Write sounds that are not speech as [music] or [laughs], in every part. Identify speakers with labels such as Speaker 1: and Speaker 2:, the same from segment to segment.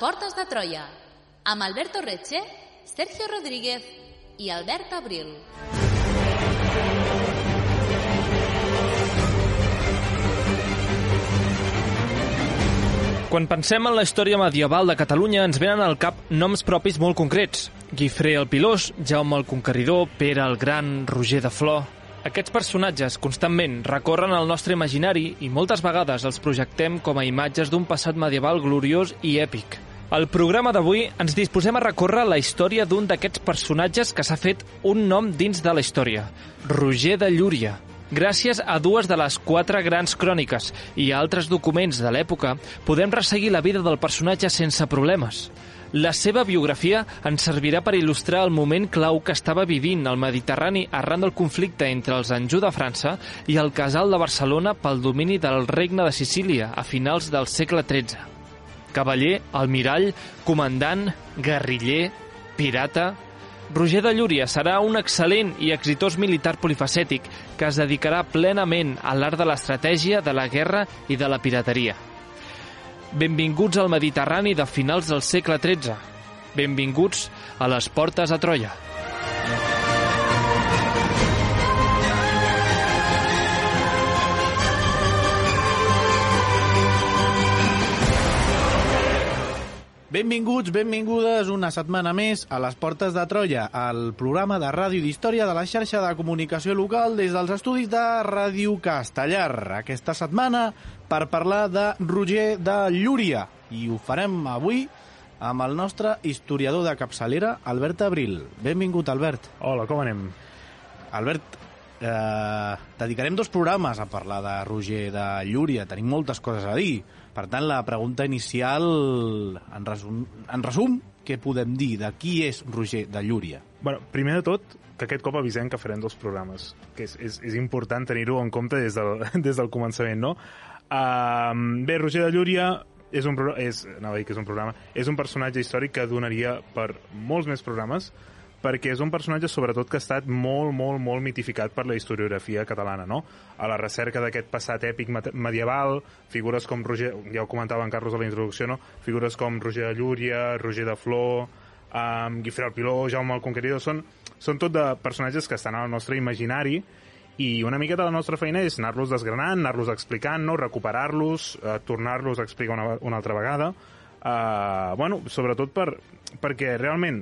Speaker 1: portes de Troia, amb Alberto Reche, Sergio Rodríguez i Albert Abril.
Speaker 2: Quan pensem en la història medieval de Catalunya ens venen al cap noms propis molt concrets. Guifré el Pilós, Jaume el Conqueridor, Pere el Gran, Roger de Flor... Aquests personatges constantment recorren al nostre imaginari i moltes vegades els projectem com a imatges d'un passat medieval gloriós i èpic. Al programa d'avui ens disposem a recórrer la història d'un d'aquests personatges que s'ha fet un nom dins de la història, Roger de Llúria. Gràcies a dues de les quatre grans cròniques i a altres documents de l'època, podem resseguir la vida del personatge sense problemes. La seva biografia ens servirà per il·lustrar el moment clau que estava vivint el Mediterrani arran del conflicte entre els Anjou de França i el Casal de Barcelona pel domini del Regne de Sicília a finals del segle XIII. Cavaller, almirall, comandant, guerriller, pirata... Roger de Llúria serà un excel·lent i exitós militar polifacètic que es dedicarà plenament a l'art de l'estratègia, de la guerra i de la pirateria. Benvinguts al Mediterrani de finals del segle XIII. Benvinguts a les portes a Troia.
Speaker 3: Benvinguts, benvingudes una setmana més a les Portes de Troia, el programa de ràdio d'història de la xarxa de comunicació local des dels estudis de Ràdio Castellar. Aquesta setmana per parlar de Roger de Llúria i ho farem avui amb el nostre historiador de capçalera, Albert Abril. Benvingut, Albert.
Speaker 4: Hola, com anem?
Speaker 3: Albert, eh, dedicarem dos programes a parlar de Roger de Llúria. Tenim moltes coses a dir. Per tant, la pregunta inicial, en resum, en resum què podem dir de qui és Roger de Llúria?
Speaker 4: Bueno, primer de tot, que aquest cop avisem que farem dos programes, que és, és, és important tenir-ho en compte des del, [laughs] des del començament, no? Uh, bé, Roger de Llúria és un, és, dir que és un programa, és un personatge històric que donaria per molts més programes, perquè és un personatge sobretot que ha estat molt, molt, molt mitificat per la historiografia catalana, no? A la recerca d'aquest passat èpic medieval, figures com Roger, ja ho comentava en Carlos a la introducció, no? Figures com Roger de Llúria, Roger de Flor, um, Guifré el Piló, Jaume el Conqueridor, són, són tot de personatges que estan al nostre imaginari i una miqueta la nostra feina és anar-los desgranant, anar-los explicant, no? recuperar-los, eh, tornar-los a explicar una, una altra vegada. Uh, bueno, sobretot per, perquè realment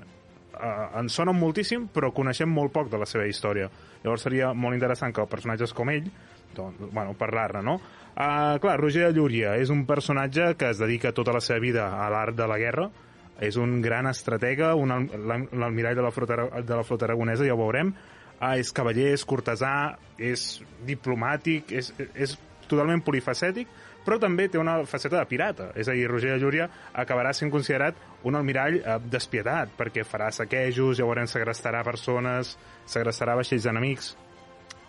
Speaker 4: uh, ens sonen moltíssim, però coneixem molt poc de la seva història. Llavors seria molt interessant que personatges com ell, doncs, bueno, parlar-ne, no? Uh, clar, Roger de Llúria és un personatge que es dedica tota la seva vida a l'art de la guerra, és un gran estratega, un, al- l'al- l'almirall de, la de la flota aragonesa, ja ho veurem, uh, és cavaller, és cortesà, és diplomàtic, és, és totalment polifacètic, però també té una faceta de pirata. És a dir, Roger de Llúria acabarà sent considerat un almirall eh, despietat, perquè farà saquejos, veurem, segrestarà persones, segrestarà vaixells enemics.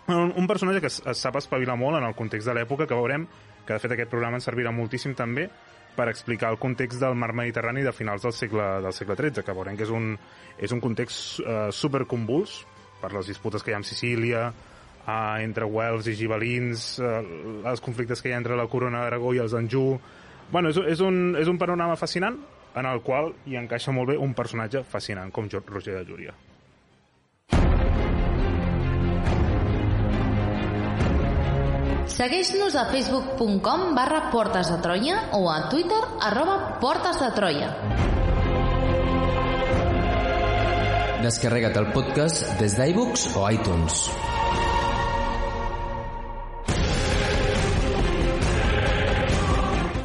Speaker 4: Un, un personatge que es, sap espavilar molt en el context de l'època, que veurem que de fet aquest programa ens servirà moltíssim també per explicar el context del mar Mediterrani de finals del segle, del segle XIII, que veurem que és un, és un context eh, superconvuls per les disputes que hi ha amb Sicília, eh, entre Wells i Gibelins, eh, els conflictes que hi ha entre la corona d'Aragó i els Anjou... Bueno, és, és, un, és un panorama fascinant en el qual hi encaixa molt bé un personatge fascinant com Roger de Llúria.
Speaker 1: Segueix-nos a facebook.com barra Portes de Troia o a Twitter arroba Portes de Troia.
Speaker 5: Descarrega't el podcast des d'iBooks o iTunes.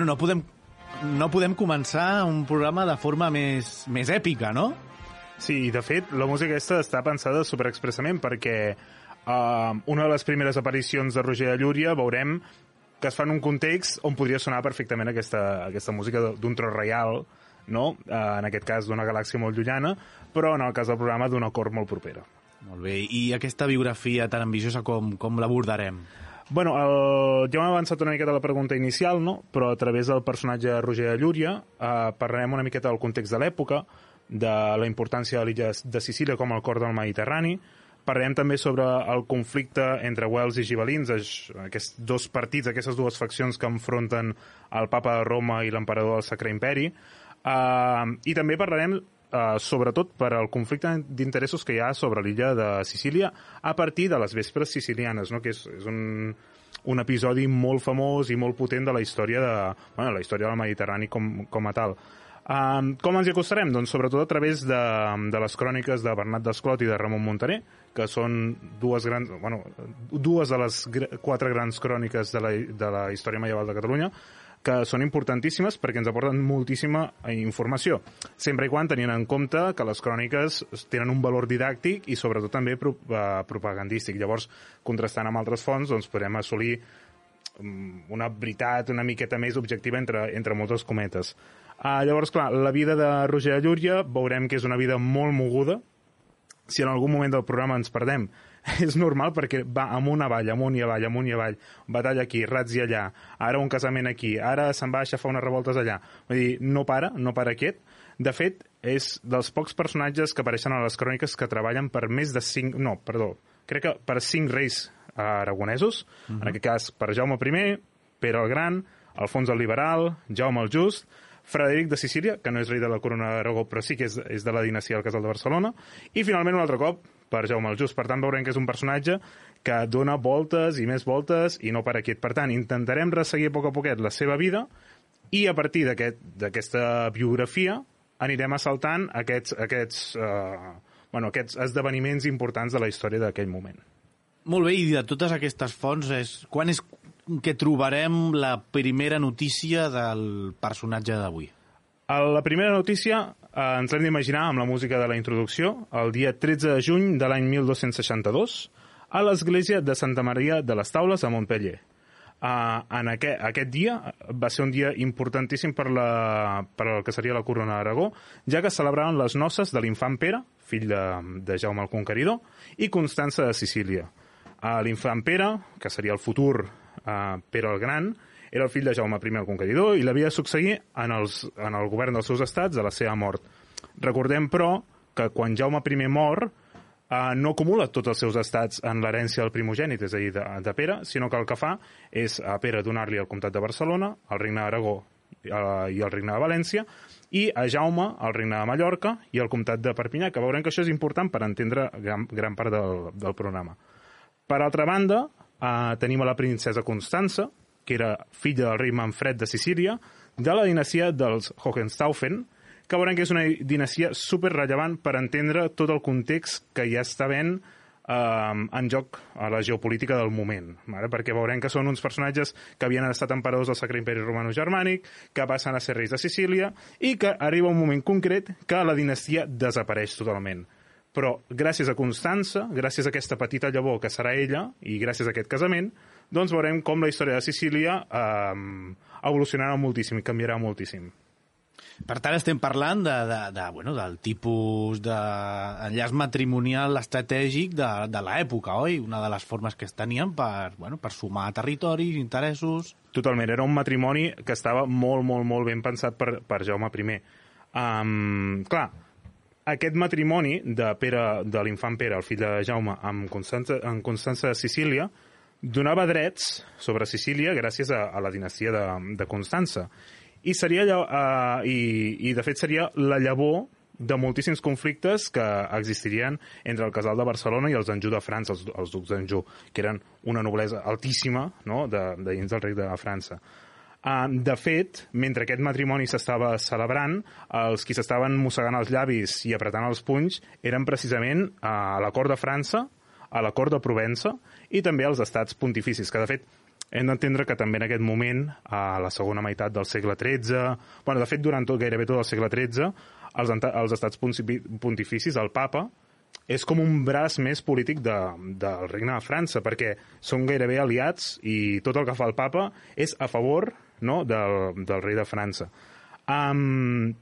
Speaker 3: Bueno, no podem, no podem començar un programa de forma més, més èpica, no?
Speaker 4: Sí, de fet, la música aquesta està pensada superexpressament perquè uh, una de les primeres aparicions de Roger de Llúria veurem que es fa en un context on podria sonar perfectament aquesta, aquesta música d'un tro reial, no? Uh, en aquest cas d'una galàxia molt llunyana, però en el cas del programa d'una cort molt propera.
Speaker 3: Molt bé, i aquesta biografia tan ambiciosa com, com l'abordarem?
Speaker 4: Bueno, el... ja m'he avançat una miqueta a la pregunta inicial, no? però a través del personatge Roger de Llúria eh, parlarem una miqueta del context de l'època, de la importància de l'illa de Sicília com el cor del Mediterrani, parlarem també sobre el conflicte entre Wells i Gibelins, aquests dos partits, aquestes dues faccions que enfronten el papa de Roma i l'emperador del Sacre Imperi, uh, i també parlarem uh, sobretot per al conflicte d'interessos que hi ha sobre l'illa de Sicília a partir de les vespres sicilianes, no? que és, és un, un episodi molt famós i molt potent de la història de, bueno, la història del Mediterrani com, com a tal. Um, com ens hi acostarem? Doncs sobretot a través de, de les cròniques de Bernat Desclot i de Ramon Montaner, que són dues, grans, bueno, dues de les gr quatre grans cròniques de la, de la història medieval de Catalunya, que són importantíssimes perquè ens aporten moltíssima informació, sempre i quan tenint en compte que les cròniques tenen un valor didàctic i sobretot també pro uh, propagandístic. Llavors, contrastant amb altres fonts, doncs podrem assolir um, una veritat una miqueta més objectiva entre, entre moltes cometes. Uh, llavors, clar, la vida de Roger Llúria veurem que és una vida molt moguda. Si en algun moment del programa ens perdem, [laughs] és normal perquè va amunt avall, amunt i avall, amunt i avall, batalla aquí, rats i allà, ara un casament aquí, ara se'n va a aixafar unes revoltes allà. Vull dir, no para, no para aquest. De fet, és dels pocs personatges que apareixen a les cròniques que treballen per més de cinc... No, perdó, crec que per cinc reis aragonesos, uh -huh. en aquest cas per Jaume I, Pere el Gran, Alfons el Liberal, Jaume el Just, Frederic de Sicília, que no és rei de la corona d'Aragó, però sí que és, és de la dinastia del Casal de Barcelona, i finalment un altre cop per Jaume el Just. Per tant, veurem que és un personatge que dona voltes i més voltes i no per aquí. Per tant, intentarem resseguir a poc a poquet la seva vida i a partir d'aquesta aquest, biografia anirem assaltant aquests, aquests, uh, bueno, aquests esdeveniments importants de la història d'aquell moment.
Speaker 3: Molt bé, i de totes aquestes fonts, és, quan és que trobarem la primera notícia del personatge d'avui?
Speaker 4: La primera notícia eh, ens l'hem d'imaginar amb la música de la introducció, el dia 13 de juny de l'any 1262, a l'església de Santa Maria de les Taules a Montpellier. Uh, en aquest, aquest dia va ser un dia importantíssim per, la, per el que seria la corona d'Aragó, ja que celebraven les noces de l'infant Pere, fill de, de Jaume el Conqueridor, i Constança de Sicília. Uh, l'infant Pere, que seria el futur uh, Pere el Gran, era el fill de Jaume I el Conqueridor i l'havia de succeir en, els, en el govern dels seus estats a la seva mort. Recordem, però, que quan Jaume I mor, eh, no acumula tots els seus estats en l'herència del primogènit, és a dir, de, de Pere, sinó que el que fa és a Pere donar-li el comtat de Barcelona, el regne d'Aragó eh, i el regne de València, i a Jaume el regne de Mallorca i el comtat de Perpinyà, que veurem que això és important per entendre gran, gran part del, del programa. Per altra banda, eh, tenim a la princesa Constança, que era filla del rei Manfred de Sicília, de la dinastia dels Hohenstaufen, que veurem que és una dinastia super rellevant per entendre tot el context que ja està ben eh, en joc a la geopolítica del moment, vale? perquè veurem que són uns personatges que havien estat emperadors del Sacre Imperi Romano-Germànic, que passen a ser reis de Sicília, i que arriba un moment concret que la dinastia desapareix totalment. Però gràcies a Constança, gràcies a aquesta petita llavor que serà ella, i gràcies a aquest casament, doncs veurem com la història de Sicília eh, evolucionarà moltíssim i canviarà moltíssim.
Speaker 3: Per tant, estem parlant de, de, de, bueno, del tipus d'enllaç matrimonial estratègic de, de l'època, oi? Una de les formes que es tenien per, bueno, per sumar territoris, interessos...
Speaker 4: Totalment, era un matrimoni que estava molt, molt, molt ben pensat per, per Jaume I. Um, clar, aquest matrimoni de, Pere, de l'infant Pere, el fill de Jaume, amb Constança, amb Constança de Sicília, donava drets sobre Sicília gràcies a, a la dinastia de, de Constança. I, seria, uh, i, I, de fet, seria la llavor de moltíssims conflictes que existirien entre el casal de Barcelona i els Anjou de França, els, els ducs d'Anjou, que eren una noblesa altíssima no? de, de dins del rei de França. Uh, de fet, mentre aquest matrimoni s'estava celebrant, els qui s'estaven mossegant els llavis i apretant els punys eren precisament uh, la cort de França, a la cort de Provença i també als estats pontificis, que de fet hem d'entendre que també en aquest moment, a la segona meitat del segle XIII, bueno, de fet, durant tot, gairebé tot el segle XIII, els, els estats pontificis, el papa, és com un braç més polític de, del regne de França, perquè són gairebé aliats i tot el que fa el papa és a favor no, del, del rei de França. Um,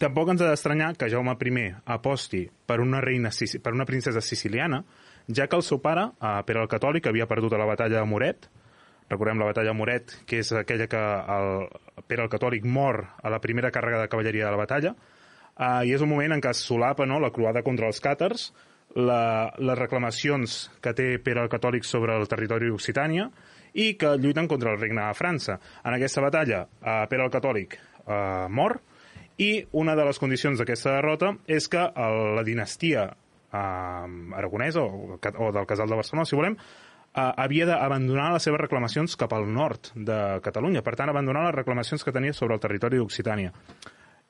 Speaker 4: tampoc ens ha d'estranyar que Jaume I aposti per una, reina, per una princesa siciliana, ja que el seu pare, uh, Pere el Catòlic, havia perdut a la batalla de Moret, Recordem la batalla de Moret, que és aquella que el Pere el Catòlic mor a la primera càrrega de cavalleria de la batalla, uh, i és un moment en què es solapa no, la croada contra els càtars, la, les reclamacions que té Pere el Catòlic sobre el territori d'Occitània i que lluiten contra el regne de França. En aquesta batalla, uh, Pere el Catòlic uh, mor, i una de les condicions d'aquesta derrota és que el, la dinastia uh, aragonesa o, o del Casal de Barcelona, si volem, eh, havia d'abandonar les seves reclamacions cap al nord de Catalunya, per tant, abandonar les reclamacions que tenia sobre el territori d'Occitània.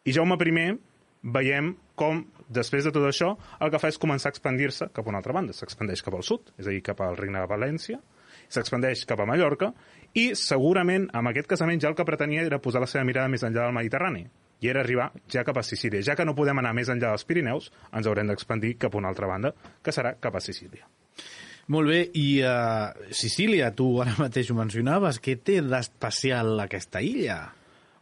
Speaker 4: I Jaume I veiem com, després de tot això, el que fa és començar a expandir-se cap a una altra banda. S'expandeix cap al sud, és a dir, cap al Regne de València, s'expandeix cap a Mallorca, i segurament amb aquest casament ja el que pretenia era posar la seva mirada més enllà del Mediterrani, i era arribar ja cap a Sicília. Ja que no podem anar més enllà dels Pirineus, ens haurem d'expandir cap a una altra banda, que serà cap a Sicília.
Speaker 3: Molt bé, i uh, Sicília, tu ara mateix ho mencionaves, què té d'especial aquesta illa?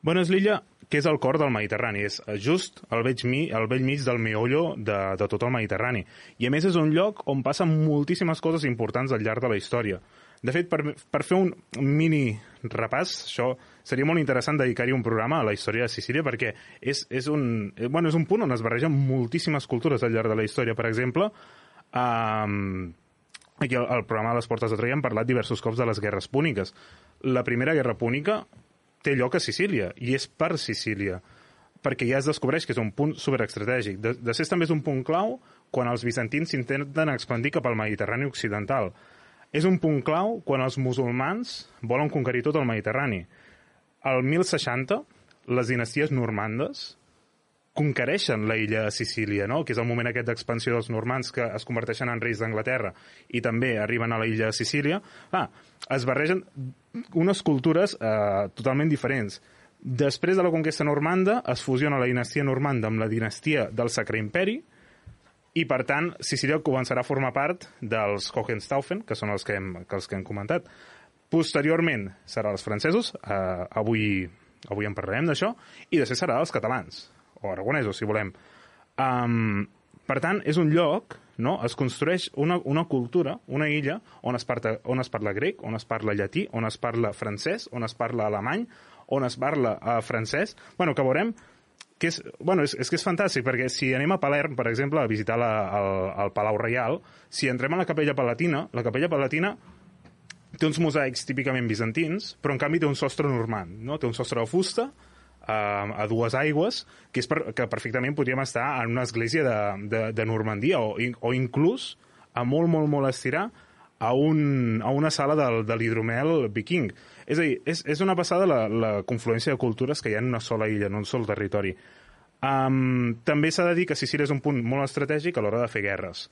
Speaker 4: Bueno, és l'illa que és el cor del Mediterrani, és just al vell, mi, al vell mig del meollo de, de tot el Mediterrani. I a més és un lloc on passen moltíssimes coses importants al llarg de la història. De fet, per, per fer un mini repàs, això seria molt interessant dedicar-hi un programa a la història de Sicília perquè és, és, un, eh, bueno, és un punt on es barregen moltíssimes cultures al llarg de la història. Per exemple, um, Aquí al, al programa de les Portes de Troia hem parlat diversos cops de les guerres púniques. La primera guerra púnica té lloc a Sicília, i és per Sicília, perquè ja es descobreix que és un punt superestratègic. De, de ser també és un punt clau quan els bizantins s'intenten expandir cap al Mediterrani occidental. És un punt clau quan els musulmans volen conquerir tot el Mediterrani. Al 1060, les dinasties normandes conquereixen la illa de Sicília, no? que és el moment aquest d'expansió dels normands que es converteixen en reis d'Anglaterra i també arriben a la illa de Sicília, ah, es barregen unes cultures eh, totalment diferents. Després de la conquesta normanda es fusiona la dinastia normanda amb la dinastia del Sacre Imperi i, per tant, Sicília començarà a formar part dels Hohenstaufen, que són els que hem, que els que hem comentat. Posteriorment serà els francesos, eh, avui, avui en parlarem d'això, i després serà els catalans o aragonesos, si volem. Um, per tant, és un lloc, no? es construeix una, una cultura, una illa, on es, parla, on es parla grec, on es parla llatí, on es parla francès, on es parla alemany, on es parla uh, francès, bueno, que veurem que és, bueno, és, és que és fantàstic, perquè si anem a Palerm, per exemple, a visitar la, el, el Palau Reial, si entrem a la Capella Palatina, la Capella Palatina té uns mosaics típicament bizantins, però en canvi té un sostre normand, no? té un sostre de fusta, a, a dues aigües, que és per, que perfectament podríem estar en una església de, de, de Normandia o, o inclús a molt, molt, molt estirar a, un, a una sala del, de l'hidromel viking. És a dir, és, és una passada la, la confluència de cultures que hi ha en una sola illa, en un sol territori. Um, també s'ha de dir que Sicília és un punt molt estratègic a l'hora de fer guerres.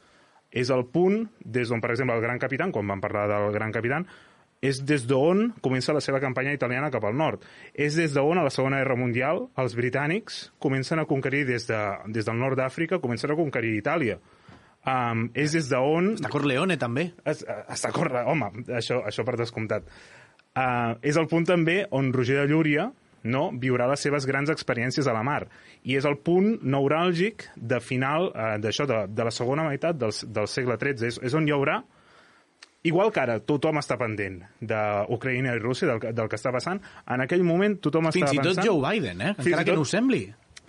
Speaker 4: És el punt des d'on, per exemple, el Gran Capitán, quan vam parlar del Gran Capitán, és des d'on comença la seva campanya italiana cap al nord. És des d'on, a la Segona Guerra Mundial, els britànics comencen a conquerir des, de, des del nord d'Àfrica, comencen a conquerir Itàlia. Um, és des d'on...
Speaker 3: Està Corleone, també.
Speaker 4: Es, està Corleone, home, això, això per descomptat. Uh, és el punt també on Roger de Llúria no? viurà les seves grans experiències a la mar. I és el punt neuràlgic de final eh, d'això, de, de la segona meitat del, del segle XIII. És, és on hi haurà Igual que ara tothom està pendent d'Ucraïna i Rússia, del, del que està passant, en aquell moment tothom
Speaker 3: Fins
Speaker 4: estava
Speaker 3: i tot
Speaker 4: pensant...
Speaker 3: Joe Biden, eh?
Speaker 4: Fins
Speaker 3: Encara que
Speaker 4: tot-
Speaker 3: no ho sembli.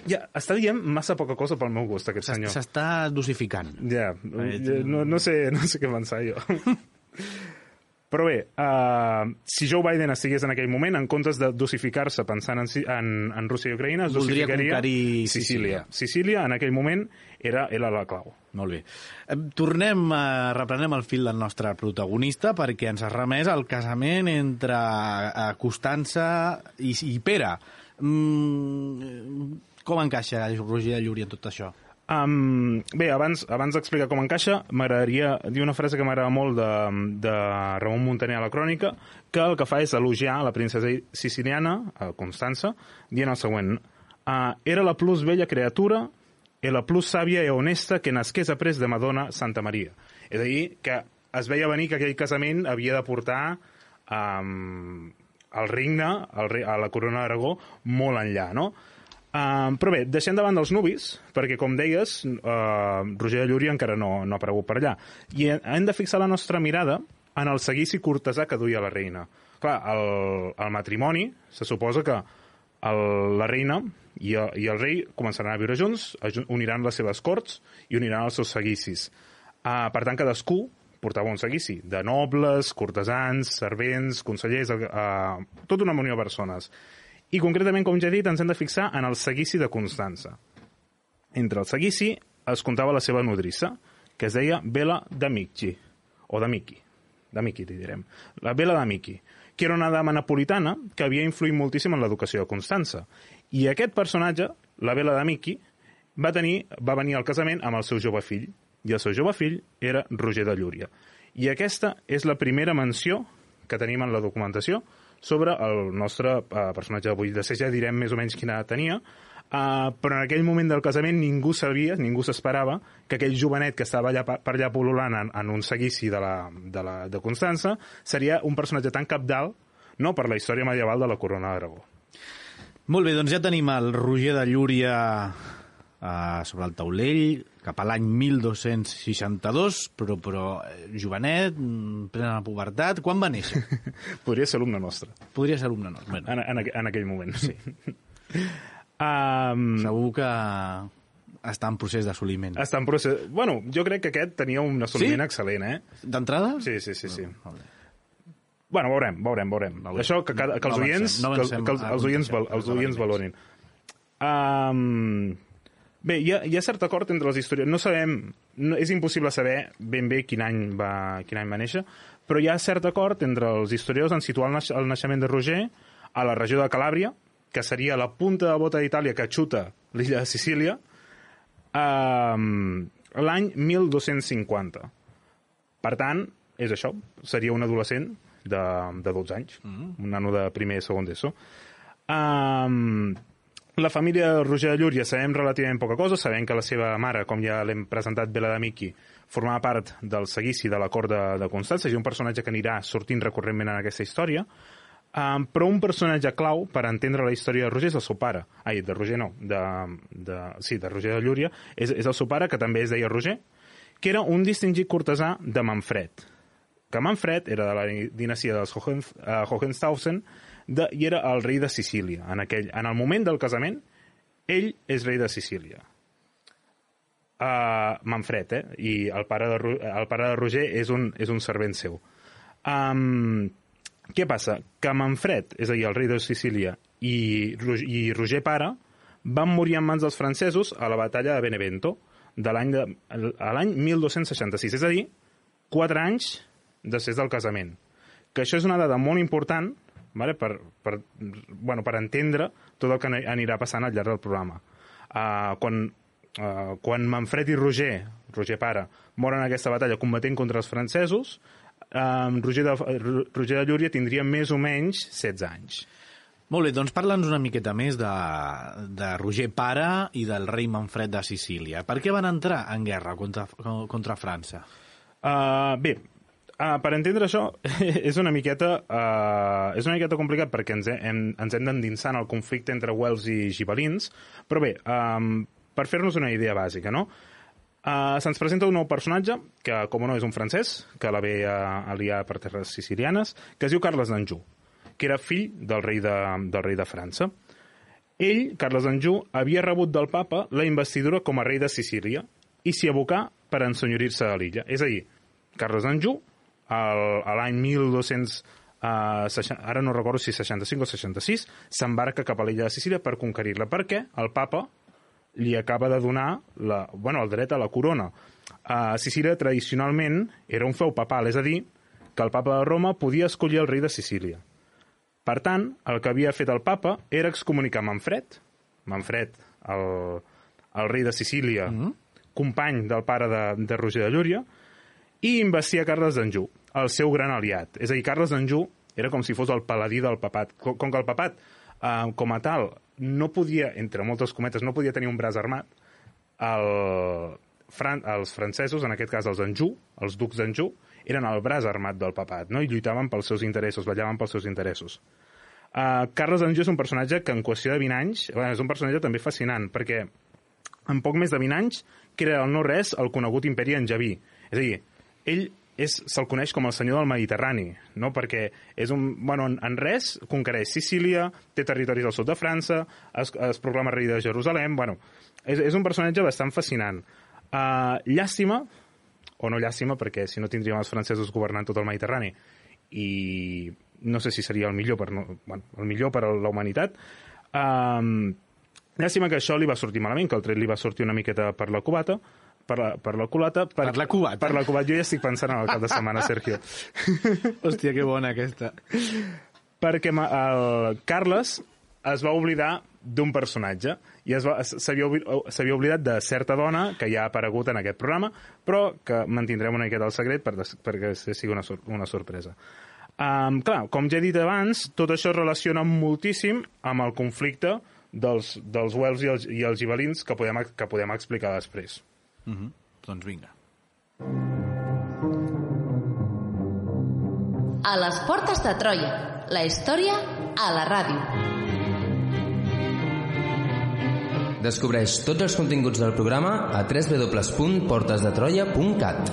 Speaker 4: Ja, està dient massa poca cosa pel meu gust, aquest senyor.
Speaker 3: S'està dosificant.
Speaker 4: Ja,
Speaker 3: Eh,
Speaker 4: no, no, sé, no sé què pensar jo. [laughs] Però bé, uh, si Joe Biden estigués en aquell moment, en comptes de dosificar-se pensant en, en, en Rússia i Ucraïna, es
Speaker 3: Voldria
Speaker 4: dosificaria
Speaker 3: conquerir
Speaker 4: Sicília. Sicília, en aquell moment, era, era la clau.
Speaker 3: Molt bé. Eh, Tornem, a, reprenem el fil del nostre protagonista perquè ens ha remès al casament entre eh, Constança i, i Pere. Mm, com encaixa Roger de Llúria en tot això?
Speaker 4: Um, bé, abans, abans d'explicar com encaixa, m'agradaria dir una frase que m'agrada molt de, de Ramon Muntaner a la crònica, que el que fa és elogiar la princesa siciliana, a Constança, dient el següent. Uh, era la plus bella criatura i la plus sàvia i honesta que nasqués après de Madonna Santa Maria. És a dir, que es veia venir que aquell casament havia de portar um, el regne, el, a la corona d'Aragó, molt enllà, no? Uh, però bé, deixem davant dels nuvis, perquè, com deies, uh, Roger de Llúria encara no, no ha aparegut per allà. I he- hem de fixar la nostra mirada en el seguici cortesà que duia la reina. Clar, el, el matrimoni, se suposa que el, la reina i el, i el rei començaran a viure junts, uniran les seves corts i uniran els seus seguicis. Uh, per tant, cadascú portava un seguici de nobles, cortesans, servents, consellers, uh, tota una munió de persones. I concretament, com ja he dit, ens hem de fixar en el seguici de Constança. Entre el seguici es comptava la seva nodrissa, que es deia Bela d'Amici, o d'Amici, d'Amici, li direm. La Bela d'Amici, que era una dama napolitana que havia influït moltíssim en l'educació de Constança. I aquest personatge, la Bela d'Amici, va, tenir, va venir al casament amb el seu jove fill, i el seu jove fill era Roger de Llúria. I aquesta és la primera menció que tenim en la documentació sobre el nostre uh, personatge d'avui. De ja direm més o menys quina tenia, uh, però en aquell moment del casament ningú sabia, ningú s'esperava que aquell jovenet que estava allà, per allà pol·lulant en, en un seguici de, la, de, la, de Constança seria un personatge tan capdalt no, per la història medieval de la corona d'Aragó.
Speaker 3: Molt bé, doncs ja tenim el Roger de Llúria uh, sobre el taulell, cap a l'any 1262, però, però eh, jovenet, mm, plena de pubertat. Quan va néixer? [laughs]
Speaker 4: Podria ser alumne nostre,
Speaker 3: Podria ser alumne nostre. Bueno,
Speaker 4: en, en, en aquell moment. Sí. [laughs] um,
Speaker 3: segur que està en procés d'assoliment.
Speaker 4: està en procés... Bueno, jo crec que aquest tenia un assoliment
Speaker 3: Sí?
Speaker 4: excel·lent, eh?
Speaker 3: D'entrada?
Speaker 4: Sí, sí, sí, sí.
Speaker 3: Molt bé.
Speaker 4: Bueno, veurem, veurem, veurem.
Speaker 3: Veurem.
Speaker 4: Això que, cada, que els
Speaker 3: No avancem,
Speaker 4: oients,
Speaker 3: no
Speaker 4: que, que els, els oients, val- els oients valorin. Um, bé, hi ha, hi ha cert acord entre les històries. No sabem, no, és impossible saber ben bé quin any, va, quin any va néixer, però hi ha cert acord entre els historiadors en situar el, naix, el naixement de Roger a la regió de Calàbria, que seria la punta de bota d'Itàlia que xuta l'illa de Sicília, um, l'any 1250. Per tant, és això, seria un adolescent de, de 12 anys, mm. un nano de primer i segon d'ESO. Um, la família de Roger de Llúria sabem relativament poca cosa, sabem que la seva mare, com ja l'hem presentat, Bela d'Amici, formava part del seguici de la cort de, de Constança, i un personatge que anirà sortint recurrentment en aquesta història, um, però un personatge clau per entendre la història de Roger és el seu pare. Ai, de Roger no, de, de, sí, de Roger de Llúria, és, és el seu pare, que també es deia Roger, que era un distingit cortesà de Manfred, que Manfred era de la dinastia dels Hohen, uh, Hohenstaufen de, i era el rei de Sicília. En, aquell, en el moment del casament, ell és rei de Sicília. Uh, Manfred, eh? I el pare de, el pare de Roger és un, és un servent seu. Um, què passa? Que Manfred, és a dir, el rei de Sicília, i, i Roger pare, van morir en mans dels francesos a la batalla de Benevento de l'any l'any 1266, és a dir, quatre anys després del casament. Que això és una dada molt important vale? per, per, bueno, per entendre tot el que ani- anirà passant al llarg del programa. Uh, quan, uh, quan Manfred i Roger, Roger pare, moren en aquesta batalla combatent contra els francesos, um, Roger, de, Roger de Llúria tindria més o menys 16 anys.
Speaker 3: Molt bé, doncs parla'ns una miqueta més de, de Roger Pare i del rei Manfred de Sicília. Per què van entrar en guerra contra, contra França?
Speaker 4: Uh, bé, Uh, per entendre això, [laughs] és una miqueta uh, és una miqueta complicat perquè ens hem, ens hem d'endinsar en el conflicte entre Wells i gibelins, però bé, um, per fer-nos una idea bàsica, no? Uh, Se'ns presenta un nou personatge, que, com no, és un francès, que la ve a, a liar per terres sicilianes, que es diu Carles d'Anjou, que era fill del rei de, del rei de França. Ell, Carles d'Anjou, havia rebut del papa la investidura com a rei de Sicília i s'hi abocà per ensenyorir-se a l'illa. És a dir, Carles d'Anjou, a l'any 1200, uh, 60, ara no recordo si 65 o 66, s'embarca cap a l'illa de Sicília per conquerir-la, perquè el papa li acaba de donar la, bueno, el dret a la corona. Uh, Sicília tradicionalment era un feu papal, és a dir, que el papa de Roma podia escollir el rei de Sicília. Per tant, el que havia fet el papa era excomunicar Manfred, Manfred, el, el rei de Sicília, mm -hmm. company del pare de, de Roger de Llúria, i investia Carles d'Anjou, el seu gran aliat. És a dir, Carles d'Anjou era com si fos el paladí del papat. Com, com que el papat, eh, com a tal, no podia, entre moltes cometes, no podia tenir un braç armat, el, Fran, els francesos, en aquest cas els Anjou, els ducs d'Anjou, eren el braç armat del papat, no? i lluitaven pels seus interessos, vetllaven pels seus interessos. Uh, Carles d'Anjou és un personatge que en qüestió de 20 anys, bueno, és un personatge també fascinant, perquè en poc més de 20 anys crea el no res el conegut imperi Javí. És a dir, ell se'l coneix com el senyor del Mediterrani, no? perquè és un, bueno, en, en res conquereix Sicília, té territoris al sud de França, es, es proclama rei de Jerusalem, bueno, és, és un personatge bastant fascinant. Uh, llàstima, o no llàstima, perquè si no tindríem els francesos governant tot el Mediterrani, i no sé si seria el millor per, no, bueno, el millor per a la humanitat, um, llàstima que això li va sortir malament, que el tret li va sortir una miqueta per la cubata, per la, per la culata...
Speaker 3: Per, per la cubata?
Speaker 4: Per la cubata. Jo ja estic pensant en el cap de setmana, Sergio. [laughs]
Speaker 3: Hòstia, que bona aquesta.
Speaker 4: Perquè el Carles es va oblidar d'un personatge i s'havia oblidat de certa dona que ja ha aparegut en aquest programa però que mantindrem una miqueta el secret per, perquè sigui una, una sorpresa. Um, clar, com ja he dit abans, tot això es relaciona moltíssim amb el conflicte dels, dels Wells i els, i els gibelins que podem, que podem explicar després.
Speaker 3: Mm -hmm. Doncs vinga.
Speaker 1: A les portes de Troia, la història a la ràdio.
Speaker 5: Descobreix tots els continguts del programa a www.portesdetroia.cat.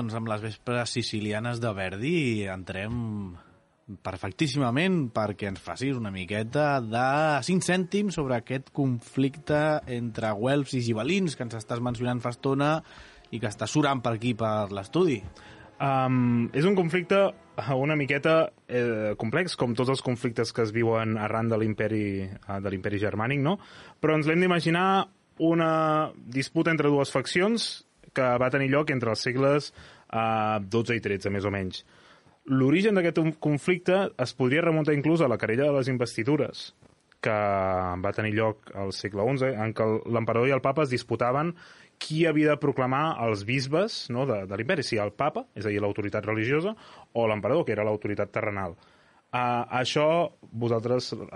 Speaker 3: doncs amb les vespres sicilianes de Verdi entrem perfectíssimament perquè ens facis una miqueta de 5 cèntims sobre aquest conflicte entre Welfs i Gibelins que ens estàs mencionant fa estona i que està surant per aquí per l'estudi.
Speaker 4: Um, és un conflicte una miqueta eh, complex, com tots els conflictes que es viuen arran de l'imperi uh, de l'imperi germànic, no? Però ens l'hem d'imaginar una disputa entre dues faccions que va tenir lloc entre els segles eh, 12 i 13, més o menys. L'origen d'aquest conflicte es podria remuntar inclús a la querella de les investidures, que va tenir lloc al segle XI, en què l'emperador i el papa es disputaven qui havia de proclamar els bisbes no, de, de l'imperi, si el papa, és a dir, l'autoritat religiosa, o l'emperador, que era l'autoritat terrenal. Uh, això, vosaltres, uh,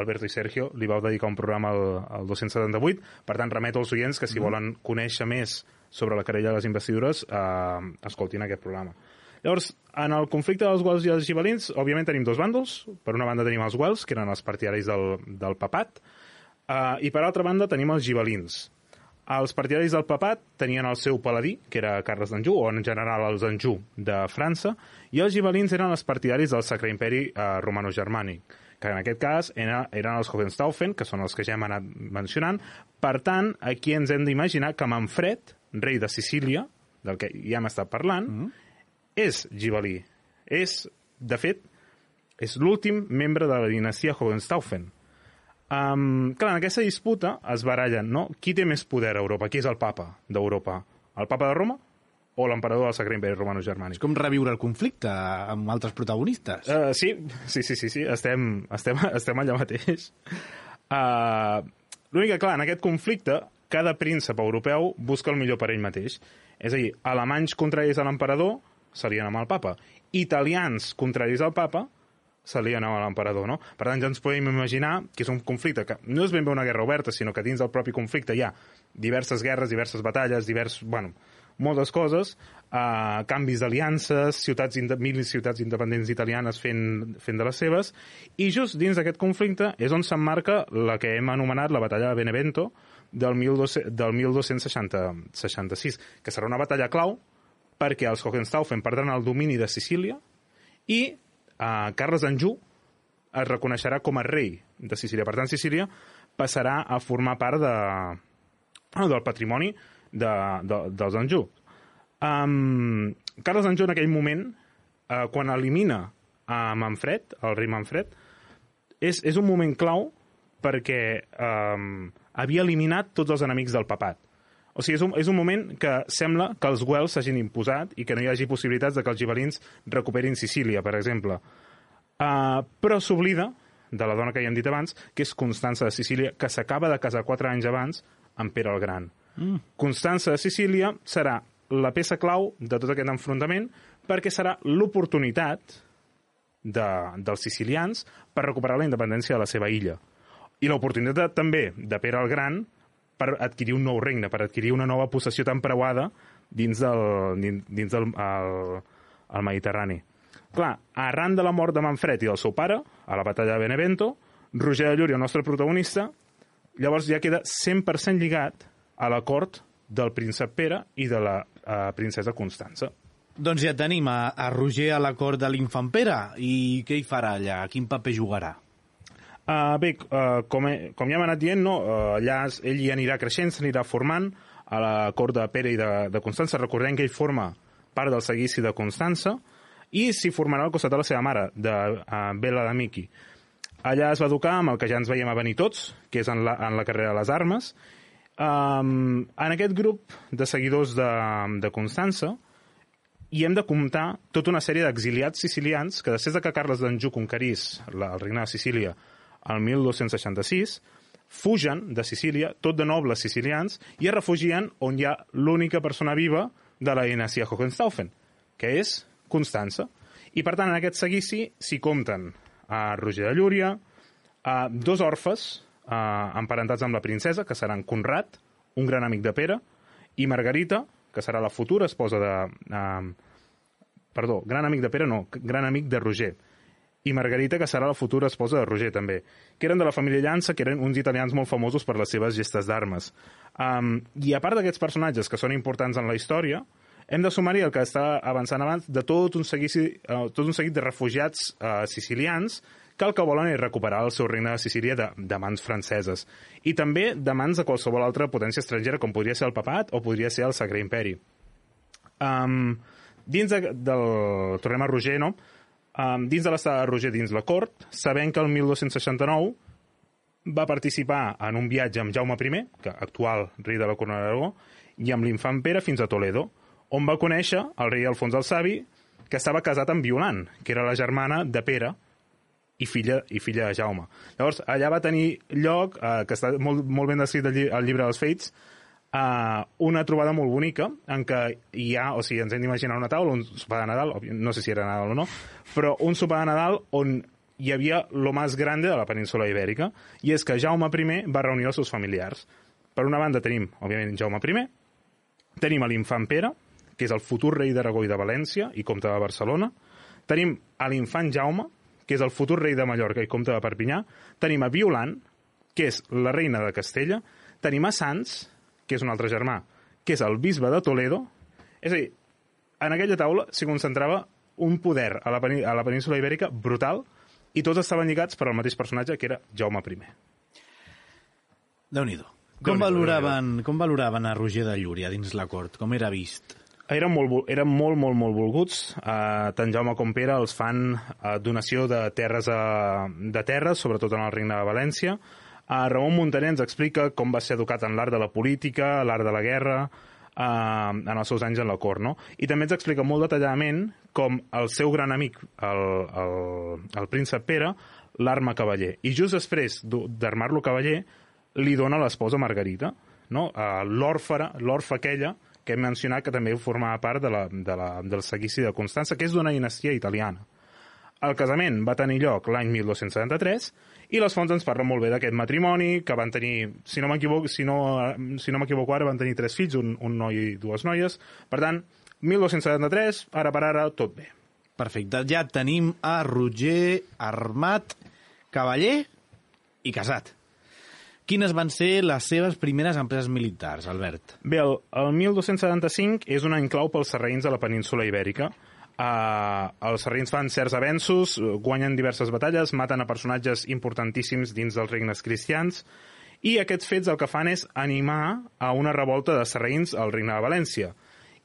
Speaker 4: Alberto i Sergio, li vau dedicar un programa al, al 278, per tant, remeto als oients que si mm. volen conèixer més sobre la querella de les investidures, uh, escoltin aquest programa. Llavors, en el conflicte dels Guels i els gibelins, òbviament tenim dos bàndols. Per una banda tenim els Guels, que eren els partidaris del, del papat, uh, i per altra banda tenim els gibelins. Els partidaris del papat tenien el seu paladí, que era Carles d'Anjou, o en general els Anjou de França, i els gibelins eren els partidaris del Sacre Imperi eh, Romano-Germànic, que en aquest cas era, eren els Hohenstaufen, que són els que ja hem anat mencionant. Per tant, aquí ens hem d'imaginar que Manfred, rei de Sicília, del que ja hem estat parlant, mm -hmm. és gibelí. És, de fet, és l'últim membre de la dinastia Hohenstaufen. Um, clar, en aquesta disputa es barallen, no? Qui té més poder a Europa? Qui és el papa d'Europa? El papa de Roma o l'emperador del Sacre Imperi Romano Germànic?
Speaker 3: És com reviure el conflicte amb altres protagonistes.
Speaker 4: Uh, sí, sí, sí, sí, sí. Estem, estem, [laughs] estem allà mateix. Uh, L'únic que, clar, en aquest conflicte, cada príncep europeu busca el millor per ell mateix. És a dir, alemanys contraris a l'emperador s'alien amb el papa. Italians contraris al papa s'alien amb l'emperador, no? Per tant, ja ens podem imaginar que és un conflicte que no és ben bé una guerra oberta, sinó que dins del propi conflicte hi ha diverses guerres, diverses batalles, divers, bueno, moltes coses, uh, canvis d'aliances, ciutats, mil ciutats independents italianes fent, fent de les seves, i just dins d'aquest conflicte és on s'emmarca la que hem anomenat la batalla de Benevento del, 1200, del 1266, que serà una batalla clau perquè els Hohenstaufen perdran el domini de Sicília i uh, Carles Anjou es reconeixerà com a rei de Sicília. Per tant, Sicília passarà a formar part de, del patrimoni de, de, dels Anjou. Um, Carles Anjou en aquell moment, uh, quan elimina a Manfred, el rei Manfred, és, és un moment clau perquè um, havia eliminat tots els enemics del papat. O sigui, és un, és un moment que sembla que els Wells s'hagin imposat i que no hi hagi possibilitats de que els gibelins recuperin Sicília, per exemple. Uh, però s'oblida de la dona que ja hem dit abans, que és Constança de Sicília, que s'acaba de casar quatre anys abans amb Pere el Gran. Mm. Constança de Sicília serà la peça clau de tot aquest enfrontament perquè serà l'oportunitat de, dels sicilians per recuperar la independència de la seva illa. I l'oportunitat també de Pere el Gran per adquirir un nou regne, per adquirir una nova possessió tan preuada dins del, dins, del el, el Mediterrani. Clar, arran de la mort de Manfred i del seu pare, a la batalla de Benevento, Roger de Llúria, el nostre protagonista, llavors ja queda 100% lligat a la cort del príncep Pere i de la uh, princesa Constança.
Speaker 3: Doncs ja tenim a, a Roger a la cort de l'infant Pere. I què hi farà allà? Quin paper jugarà?
Speaker 4: Uh, bé, uh, com, he, com ja hem anat dient, no, uh, allà ell hi anirà creixent, s'anirà formant a la cort de Pere i de, de Constança. Recordem que ell forma part del seguici de Constança i s'hi formarà al costat de la seva mare, de uh, Bela Miki. Allà es va educar amb el que ja ens veiem a venir tots, que és en la, en la carrera de les armes. Um, en aquest grup de seguidors de, de Constança hi hem de comptar tota una sèrie d'exiliats sicilians que després de que Carles d'Anjou conquerís la, el regne de Sicília el 1266, fugen de Sicília, tot de nobles sicilians, i es refugien on hi ha l'única persona viva de la dinastia Hohenstaufen, que és Constança. I, per tant, en aquest seguici s'hi compten a Roger de Llúria, a dos orfes uh, emparentats amb la princesa, que seran Conrad, un gran amic de Pere, i Margarita, que serà la futura esposa de... Uh, perdó, gran amic de Pere no, gran amic de Roger i Margarita, que serà la futura esposa de Roger, també, que eren de la família Llança, que eren uns italians molt famosos per les seves gestes d'armes. Um, I a part d'aquests personatges que són importants en la història, hem de sumar-hi el que està avançant abans de tot un, seguici, uh, tot un seguit de refugiats uh, sicilians que el que volen és recuperar el seu regne de Sicília de, de mans franceses i també de mans de qualsevol altra potència estrangera com podria ser el papat o podria ser el Sacre Imperi. Um, dins de, del... Tornem a Roger, no? Um, dins de l'estat de Roger dins la cort, sabent que el 1269 va participar en un viatge amb Jaume I, que actual rei de la Corona d'Aragó, i amb l'infant Pere fins a Toledo, on va conèixer el rei Alfons el Savi, que estava casat amb Violant, que era la germana de Pere i filla, i filla de Jaume. Llavors, allà va tenir lloc, eh, que està molt, molt ben descrit al llibre dels Fates, uh, una trobada molt bonica en què hi ha, o sigui, ens hem d'imaginar una taula, un sopar de Nadal, no sé si era Nadal o no, però un sopar de Nadal on hi havia lo més grande de la península ibèrica, i és que Jaume I va reunir els seus familiars. Per una banda tenim, òbviament, Jaume I, tenim l'infant Pere, que és el futur rei d'Aragó i de València i comte de Barcelona, tenim a l'infant Jaume, que és el futur rei de Mallorca i comte de Perpinyà, tenim a Violant, que és la reina de Castella, tenim a Sants, que és un altre germà, que és el bisbe de Toledo. És a dir, en aquella taula s'hi concentrava un poder a la, a la península ibèrica brutal i tots estaven lligats per al mateix personatge, que era Jaume I.
Speaker 3: Déu-n'hi-do. Com
Speaker 4: Déu-n'hi-do,
Speaker 3: valoraven, com valoraven a Roger de Llúria dins la cort? Com era vist?
Speaker 4: Eren molt, eren molt, molt, molt volguts. Uh, tant Jaume com Pere els fan uh, donació de terres, a, de terres, sobretot en el Regne de València. Uh, Ramon Montaner ens explica com va ser educat en l'art de la política, l'art de la guerra, uh, en els seus anys en la cort, no? I també ens explica molt detalladament com el seu gran amic, el, el, el príncep Pere, l'arma cavaller. I just després d'armar-lo cavaller, li dona l'esposa Margarita, no? Uh, l'òrfera, l'orfa aquella, que hem mencionat que també formava part de la, de la, del seguici de Constança, que és d'una dinastia italiana. El casament va tenir lloc l'any 1273 i les fonts ens parlen molt bé d'aquest matrimoni, que van tenir, si no m'equivoco, si no, si no m'equivoco ara, van tenir tres fills, un, un noi i dues noies. Per tant, 1273, ara per ara, tot bé.
Speaker 3: Perfecte. Ja tenim a Roger armat, cavaller i casat. Quines van ser les seves primeres empreses militars, Albert?
Speaker 4: Bé, el, el 1275 és un any clau pels sarraïns de la península ibèrica. Uh, els sarraïns fan certs avenços, guanyen diverses batalles, maten a personatges importantíssims dins dels regnes cristians, i aquests fets el que fan és animar a una revolta de sarraïns al regne de València.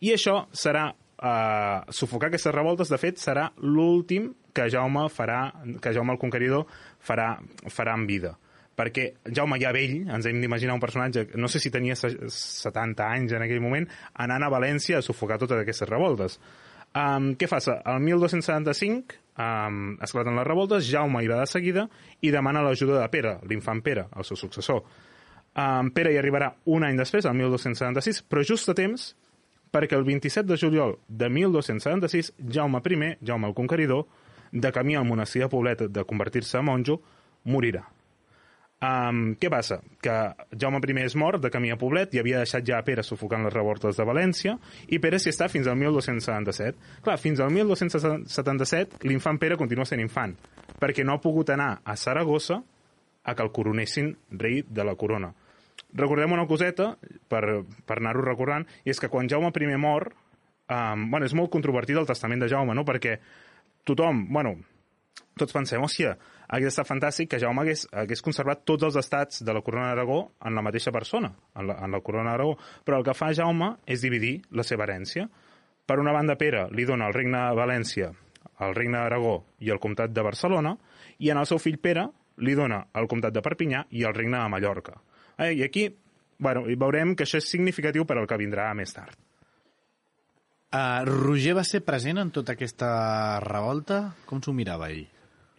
Speaker 4: I això serà Uh, sufocar aquestes revoltes, de fet, serà l'últim que Jaume farà, que Jaume el Conqueridor farà, farà en vida perquè Jaume ja vell, ens hem d'imaginar un personatge, no sé si tenia se- 70 anys en aquell moment, anant a València a sufocar totes aquestes revoltes. Um, què fa? El 1275 um, esclaten les revoltes, Jaume hi va de seguida i demana l'ajuda de Pere, l'infant Pere, el seu successor. Um, Pere hi arribarà un any després, el 1276, però just a temps perquè el 27 de juliol de 1276 Jaume I, Jaume el Conqueridor, de camí al monestir de Poblet de convertir-se en monjo, morirà. Um, què passa? Que Jaume I és mort de camí a Poblet i havia deixat ja Pere sufocant les revoltes de València i Pere s'hi està fins al 1277. Clar, fins al 1277 l'infant Pere continua sent infant perquè no ha pogut anar a Saragossa a que el coronessin rei de la corona. Recordem una coseta, per, per anar-ho recordant, i és que quan Jaume I mor, um, bueno, és molt controvertit el testament de Jaume, no? perquè tothom, bueno, tots pensem, hòstia, hauria estat fantàstic que Jaume hagués, hagués conservat tots els estats de la corona d'Aragó en la mateixa persona, en la, en la corona d'Aragó. Però el que fa Jaume és dividir la seva herència. Per una banda, Pere li dona el regne de València, el regne d'Aragó i el comtat de Barcelona, i en el seu fill Pere li dona el comtat de Perpinyà i el regne de Mallorca. Eh, I aquí bueno, veurem que això és significatiu per al que vindrà més tard.
Speaker 3: Uh, Roger va ser present en tota aquesta revolta? Com s'ho mirava ell?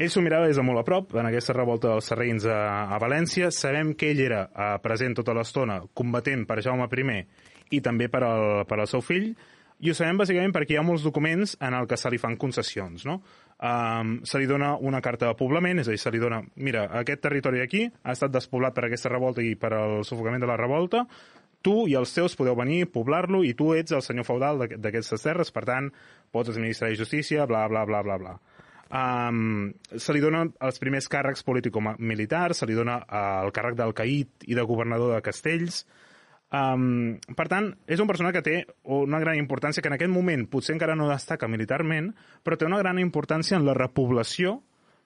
Speaker 4: Ell s'ho mirava des de molt a prop, en aquesta revolta dels serreïns a, a València. Sabem que ell era eh, present tota l'estona, combatent per Jaume I i també per al, per al seu fill, i ho sabem bàsicament perquè hi ha molts documents en el que se li fan concessions, no? Um, se li dona una carta de poblament, és a dir, se li dona, mira, aquest territori aquí ha estat despoblat per aquesta revolta i per al sufocament de la revolta, tu i els teus podeu venir, poblar-lo, i tu ets el senyor feudal d'aqu- d'aquestes terres, per tant, pots administrar justícia, bla, bla, bla, bla, bla. Um, se li donen els primers càrrecs político-militars, se li dona uh, el càrrec d'alcaït i de governador de castells. Um, per tant, és un personatge que té una gran importància, que en aquest moment potser encara no destaca militarment, però té una gran importància en la repoblació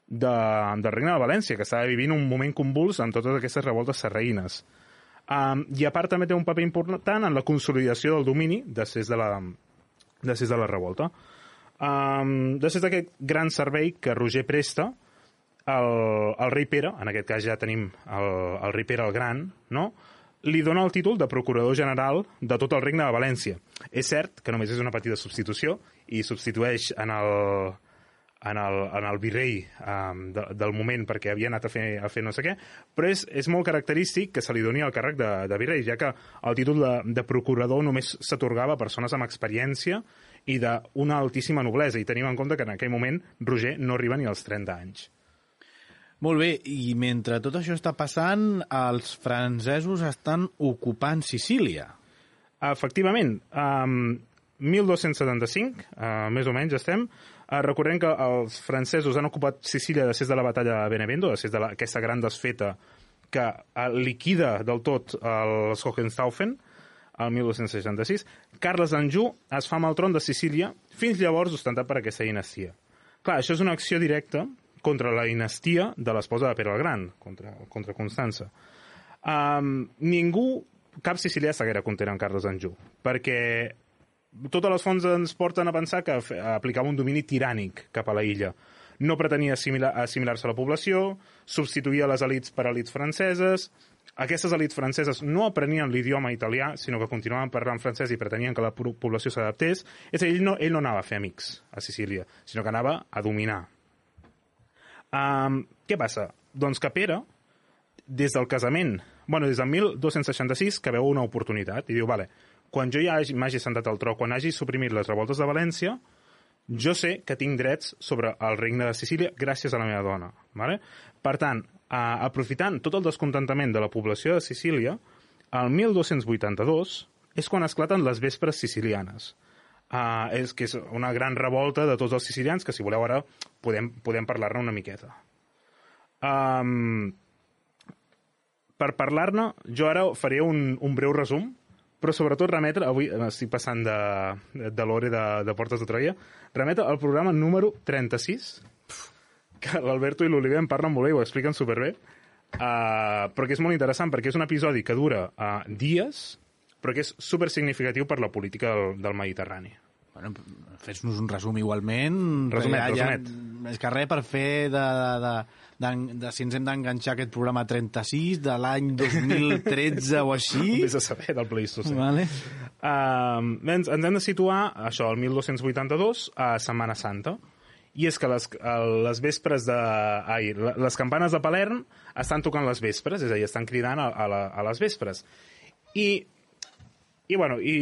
Speaker 4: de, del Regne de València, que estava vivint un moment convuls amb totes aquestes revoltes serraïnes. Um, I a part també té un paper important en la consolidació del domini després de la, després de la revolta. Um, després d'aquest gran servei que Roger presta, el, el rei Pere, en aquest cas ja tenim el, el rei Pere el Gran, no? li dona el títol de procurador general de tot el regne de València. És cert que només és una petita substitució i substitueix en el, en el, en el virrei um, de, del moment perquè havia anat a fer, a fer no sé què, però és, és molt característic que se li doni el càrrec de, de virrei, ja que el títol de, de procurador només s'atorgava a persones amb experiència i d'una altíssima noblesa, i tenim en compte que en aquell moment Roger no arriba ni als 30 anys.
Speaker 3: Molt bé, i mentre tot això està passant, els francesos estan ocupant Sicília.
Speaker 4: Efectivament, um, 1275, uh, més o menys estem, uh, recordem que els francesos han ocupat Sicília després de la batalla de Benevento, després d'aquesta de gran desfeta que uh, liquida del tot els Hohenstaufen, el 1266. Carles d'Anjou es fa amb el tron de Sicília, fins llavors ostentat per aquesta dinastia. Clar, això és una acció directa contra la dinastia de l'esposa de Pere el Gran, contra, contra Constança. Um, ningú, cap sicilià s'haguera content amb Carles Anjou, perquè totes les fonts ens porten a pensar que aplicava un domini tirànic cap a la illa. No pretenia assimilar- assimilar-se a la població, substituïa les elites per elites franceses, aquestes elites franceses no aprenien l'idioma italià, sinó que continuaven parlant francès i pretenien que la po- població s'adaptés. És a dir, ell no, ell no anava a fer amics a Sicília, sinó que anava a dominar. Um, què passa? Doncs que Pere, des del casament, bueno, des del 1266, que veu una oportunitat i diu, vale, quan jo ja hagi- m'hagi sentat al tro, quan hagi suprimit les revoltes de València, jo sé que tinc drets sobre el regne de Sicília gràcies a la meva dona. Vale? Per tant, eh, aprofitant tot el descontentament de la població de Sicília, el 1282 és quan esclaten les vespres sicilianes. Uh, és que és una gran revolta de tots els sicilians, que si voleu ara podem, podem parlar-ne una miqueta. Um, per parlar-ne, jo ara faré un, un breu resum, però sobretot remetre, avui estic passant de, de l'hora de, de Portes de Troia, remetre al programa número 36, que l'Alberto i l'Oliver en parlen molt bé i ho expliquen superbé, uh, però que és molt interessant perquè és un episodi que dura uh, dies, però que és super significatiu per la política del, del Mediterrani.
Speaker 3: Bueno, fes-nos un resum igualment.
Speaker 4: Resumet,
Speaker 3: perquè
Speaker 4: resumet.
Speaker 3: Més que res per fer de, de, de, de, de si ens hem d'enganxar aquest programa 36 de l'any 2013 o així. [laughs]
Speaker 4: Vés a saber del Pleistocè.
Speaker 3: Vale.
Speaker 4: Uh, ens, ens hem de situar, això, el 1282, a Setmana Santa. I és que les, les vespres de... Ai, les campanes de Palerm estan tocant les vespres, és a dir, estan cridant a, a, la, a les vespres. I, i, bueno, i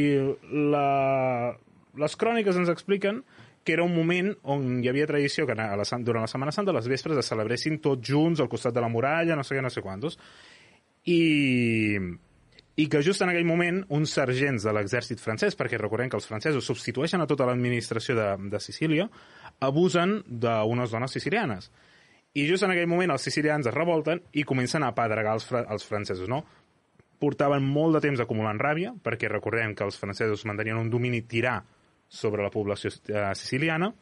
Speaker 4: la, les cròniques ens expliquen que era un moment on hi havia tradició que a la, durant la Setmana Santa les vespres es celebressin tots junts al costat de la muralla, no sé què, no sé quantos. I, i que just en aquell moment uns sergents de l'exèrcit francès, perquè recordem que els francesos substitueixen a tota l'administració de, de Sicília, abusen d'unes dones sicilianes. I just en aquell moment els sicilians es revolten i comencen a apedregar els, fra els francesos, no? Portaven molt de temps acumulant ràbia, perquè recordem que els francesos mantenien un domini tirà sobre la població eh, siciliana,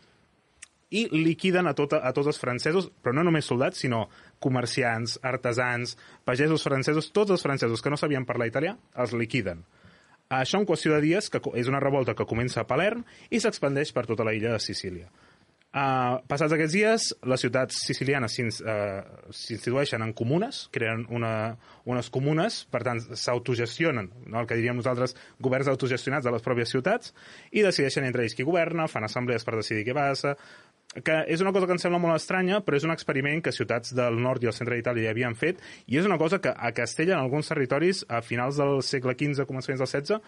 Speaker 4: i liquiden a, tota, a tots els francesos, però no només soldats, sinó comerciants, artesans, pagesos francesos, tots els francesos que no sabien parlar italià, els liquiden. Això en qüestió de dies, que és una revolta que comença a Palerm i s'expandeix per tota la illa de Sicília. Uh, passats aquests dies, les ciutats sicilianes eh, s'institueixen en comunes, creen una, unes comunes, per tant, s'autogestionen, no? el que diríem nosaltres, governs autogestionats de les pròpies ciutats, i decideixen entre ells qui governa, fan assemblees per decidir què passa, que és una cosa que ens sembla molt estranya, però és un experiment que ciutats del nord i el centre d'Itàlia ja havien fet, i és una cosa que a Castella, en alguns territoris, a finals del segle XV, començaments del XVI,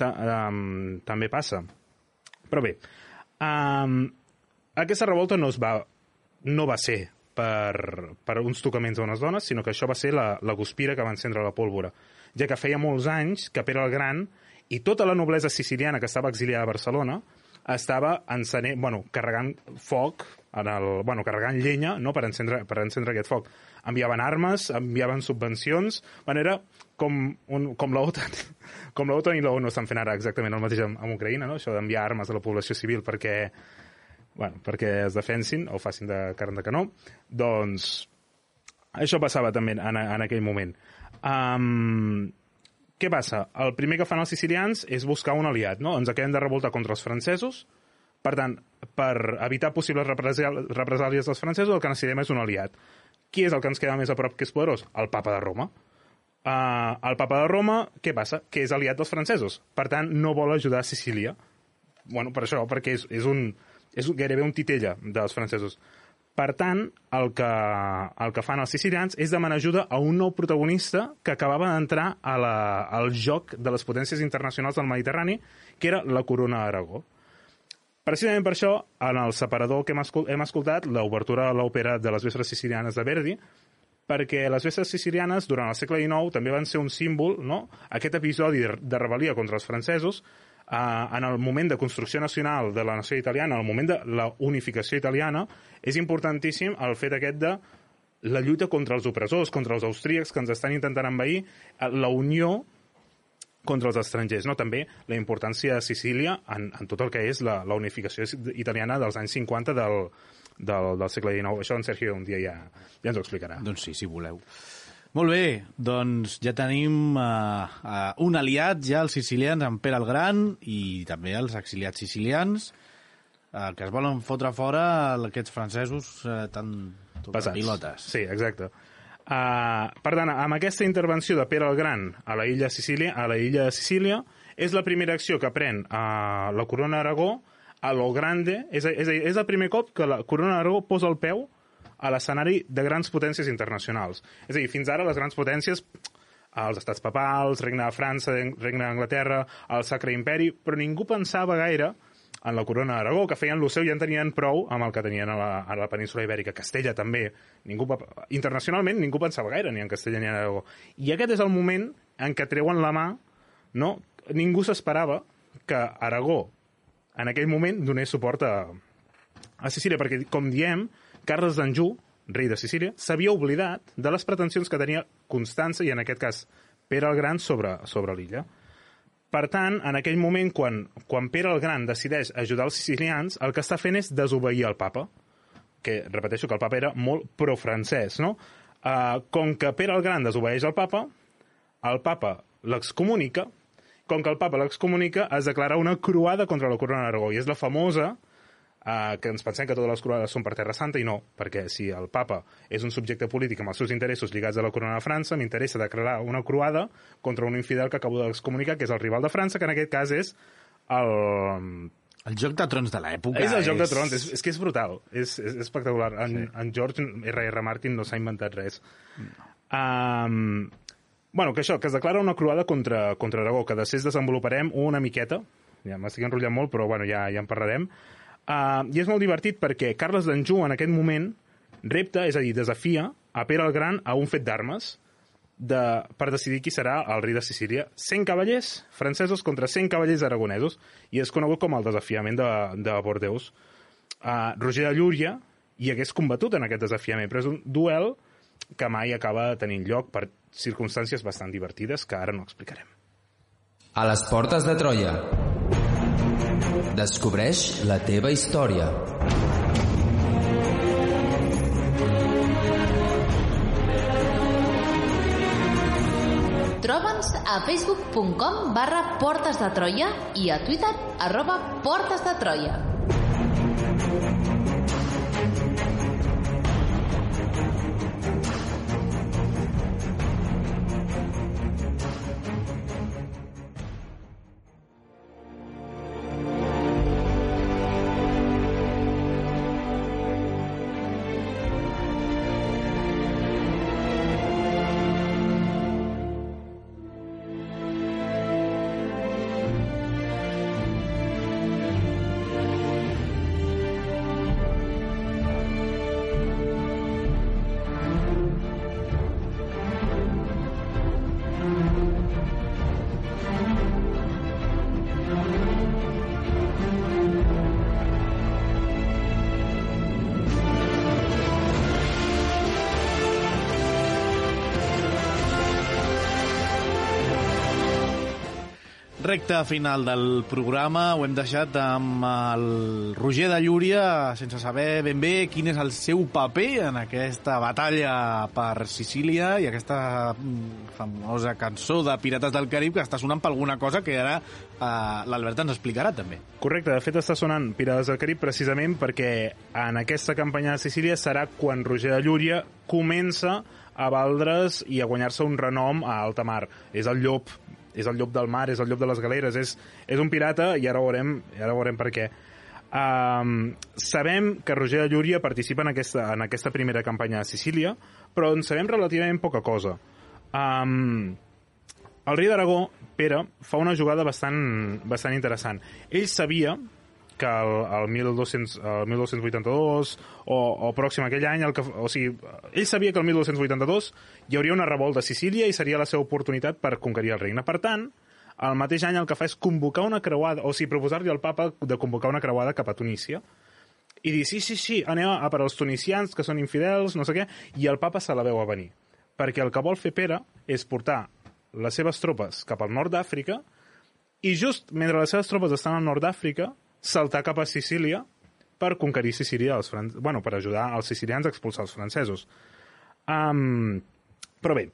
Speaker 4: ta, um, també passa. Però bé, um, aquesta revolta no, es va, no va ser per, per uns tocaments a unes dones, sinó que això va ser la, la guspira que va encendre la pólvora, ja que feia molts anys que Pere el Gran i tota la noblesa siciliana que estava exiliada a Barcelona estava encenent, bueno, carregant foc, en el, bueno, carregant llenya no, per, encendre, per encendre aquest foc. Enviaven armes, enviaven subvencions, bueno, era com, un, com la OTAN. [laughs] Com la OTAN i ONU estan fent ara exactament el mateix amb, amb Ucraïna, no? això d'enviar armes a la població civil perquè, bueno, perquè es defensin o facin de carn de canó, doncs això passava també en, en aquell moment. Um, què passa? El primer que fan els sicilians és buscar un aliat, no? Ens acabem de revoltar contra els francesos, per tant, per evitar possibles represàl- represàlies dels francesos, el que necessitem és un aliat. Qui és el que ens queda més a prop que és poderós? El papa de Roma. Uh, el papa de Roma, què passa? Que és aliat dels francesos. Per tant, no vol ajudar a Sicília. bueno, per això, perquè és, és, un, és gairebé un titella dels francesos. Per tant, el que, el que fan els sicilians és demanar ajuda a un nou protagonista que acabava d'entrar al joc de les potències internacionals del Mediterrani, que era la corona d'Aragó. Precisament per això, en el separador que hem, escol hem escoltat, l'obertura de l'òpera de les vestres sicilianes de Verdi, perquè les vestres sicilianes, durant el segle XIX, també van ser un símbol, no? aquest episodi de, rebel·lia contra els francesos, en el moment de construcció nacional de la nació italiana, en el moment de la unificació italiana, és importantíssim el fet aquest de la lluita contra els opressors, contra els austríacs que ens estan intentant envair, eh, la unió contra els estrangers, no? també la importància de Sicília en, en tot el que és la, la unificació italiana dels anys 50 del, del, del segle XIX. Això en Sergio un dia ja, ja ens ho explicarà.
Speaker 3: Doncs sí, si voleu. Molt bé, doncs ja tenim uh, uh, un aliat ja els sicilians en Pere el Gran i també els exiliats sicilians uh, que es volen fotre fora aquests francesos uh, tan pilotes.
Speaker 4: Sí, exacte. Uh, per tant, amb aquesta intervenció de Pere el Gran a la illa Sicília, a la illa de Sicília, és la primera acció que pren uh, la corona d'Aragó a lo grande, és, és, és el primer cop que la corona d'Aragó posa el peu a l'escenari de grans potències internacionals. És a dir, fins ara les grans potències els estats papals, regne de França, regne d'Anglaterra, el Sacre Imperi, però ningú pensava gaire en la corona d'Aragó, que feien lo seu i ja en tenien prou amb el que tenien a la, a la península ibèrica. Castella també. Ningú, internacionalment ningú pensava gaire ni en Castella ni en Aragó. I aquest és el moment en què treuen la mà, no? Ningú s'esperava que Aragó en aquell moment donés suport a, a Sicília, perquè, com diem, Carles d'Anjou, rei de Sicília, s'havia oblidat de les pretensions que tenia Constança, i en aquest cas Pere el Gran, sobre, sobre l'illa. Per tant, en aquell moment, quan, quan Pere el Gran decideix ajudar els sicilians, el que està fent és desobeir el papa, que repeteixo que el papa era molt pro-francès, no? Uh, com que Pere el Gran desobeeix el papa, el papa l'excomunica, com que el papa l'excomunica, es declara una croada contra la corona d'Aragó, i és la famosa uh, que ens pensem que totes les croades són per Terra Santa, i no, perquè si el papa és un subjecte polític amb els seus interessos lligats a la corona de França, m'interessa declarar una croada contra un infidel que acabo d'excomunicar, que és el rival de França, que en aquest cas és el...
Speaker 3: El joc de trons de l'època
Speaker 4: És el joc de trons, és, és que és brutal, és, és espectacular. En, sí. en George R.R. Martin no s'ha inventat res. Um, bueno, que això, que es declara una croada contra, contra Aragó, que després desenvoluparem una miqueta, ja m'estic enrotllant molt, però bueno, ja, ja en parlarem. Uh, I és molt divertit perquè Carles d'Anjou en aquest moment repta, és a dir, desafia a Pere el Gran a un fet d'armes de, per decidir qui serà el rei de Sicília. 100 cavallers francesos contra 100 cavallers aragonesos i és conegut com el desafiament de, de Bordeus. Uh, Roger de Llúria hi hagués combatut en aquest desafiament, però és un duel que mai acaba tenint lloc per circumstàncies bastant divertides que ara no explicarem.
Speaker 5: A les portes de Troia. Descobreix la teva història.
Speaker 1: Troba'ns a facebook.com barra Portes de Troia i a Twitter arroba Portes de Troia.
Speaker 3: Recte final del programa, ho hem deixat amb el Roger de Llúria, sense saber ben bé quin és el seu paper en aquesta batalla per Sicília i aquesta mm, famosa cançó de Pirates del Carib que està sonant per alguna cosa que ara eh, l'Albert ens explicarà també.
Speaker 4: Correcte, de fet està sonant Pirates del Carib precisament perquè en aquesta campanya de Sicília serà quan Roger de Llúria comença a valdre's i a guanyar-se un renom a alta mar. És el llop és el llop del mar, és el llop de les galeres, és, és un pirata i ara veurem, i ara veurem per què. Um, sabem que Roger de Llúria participa en aquesta, en aquesta primera campanya a Sicília, però en sabem relativament poca cosa. Um, el rei d'Aragó, Pere, fa una jugada bastant, bastant interessant. Ell sabia que el, el, 1200, el 1282 o, o pròxim aquell any, el que, o sigui, ell sabia que el 1282 hi hauria una revolta a Sicília i seria la seva oportunitat per conquerir el regne. Per tant, el mateix any el que fa és convocar una creuada, o sigui, proposar-li al papa de convocar una creuada cap a Tunísia i dir, sí, sí, sí, anem a per als tunisians que són infidels, no sé què, i el papa se la veu a venir. Perquè el que vol fer Pere és portar les seves tropes cap al nord d'Àfrica i just mentre les seves tropes estan al nord d'Àfrica saltar cap a Sicília per conquerir Sicília, als fran... bueno, per ajudar els sicilians a expulsar els francesos. Um, però bé,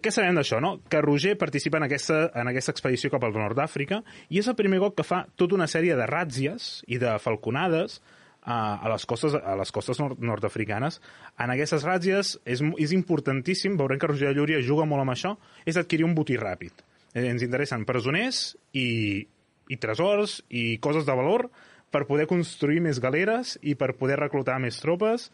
Speaker 4: què sabem d'això, no? Que Roger participa en aquesta, en aquesta expedició cap al nord d'Àfrica i és el primer cop que fa tota una sèrie de ràtzies i de falconades a, a les costes, a les costes nord nord-africanes. En aquestes ràtzies és, és importantíssim, veurem que Roger de Llúria juga molt amb això, és adquirir un botí ràpid. Eh, ens interessen presoners i, i tresors i coses de valor per poder construir més galeres i per poder reclutar més tropes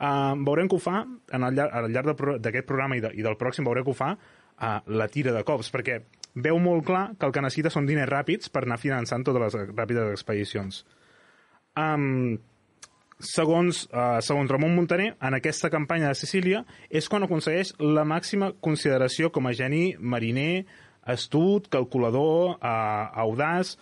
Speaker 4: Uh, veurem que ho fa en el, llarg, al llarg d'aquest programa i, de, i del pròxim veurem que ho fa uh, la tira de cops, perquè veu molt clar que el que necessita són diners ràpids per anar finançant totes les ràpides expedicions. Um, segons, uh, segons Ramon Montaner, en aquesta campanya de Sicília és quan aconsegueix la màxima consideració com a geni mariner, astut, calculador, uh, audaç,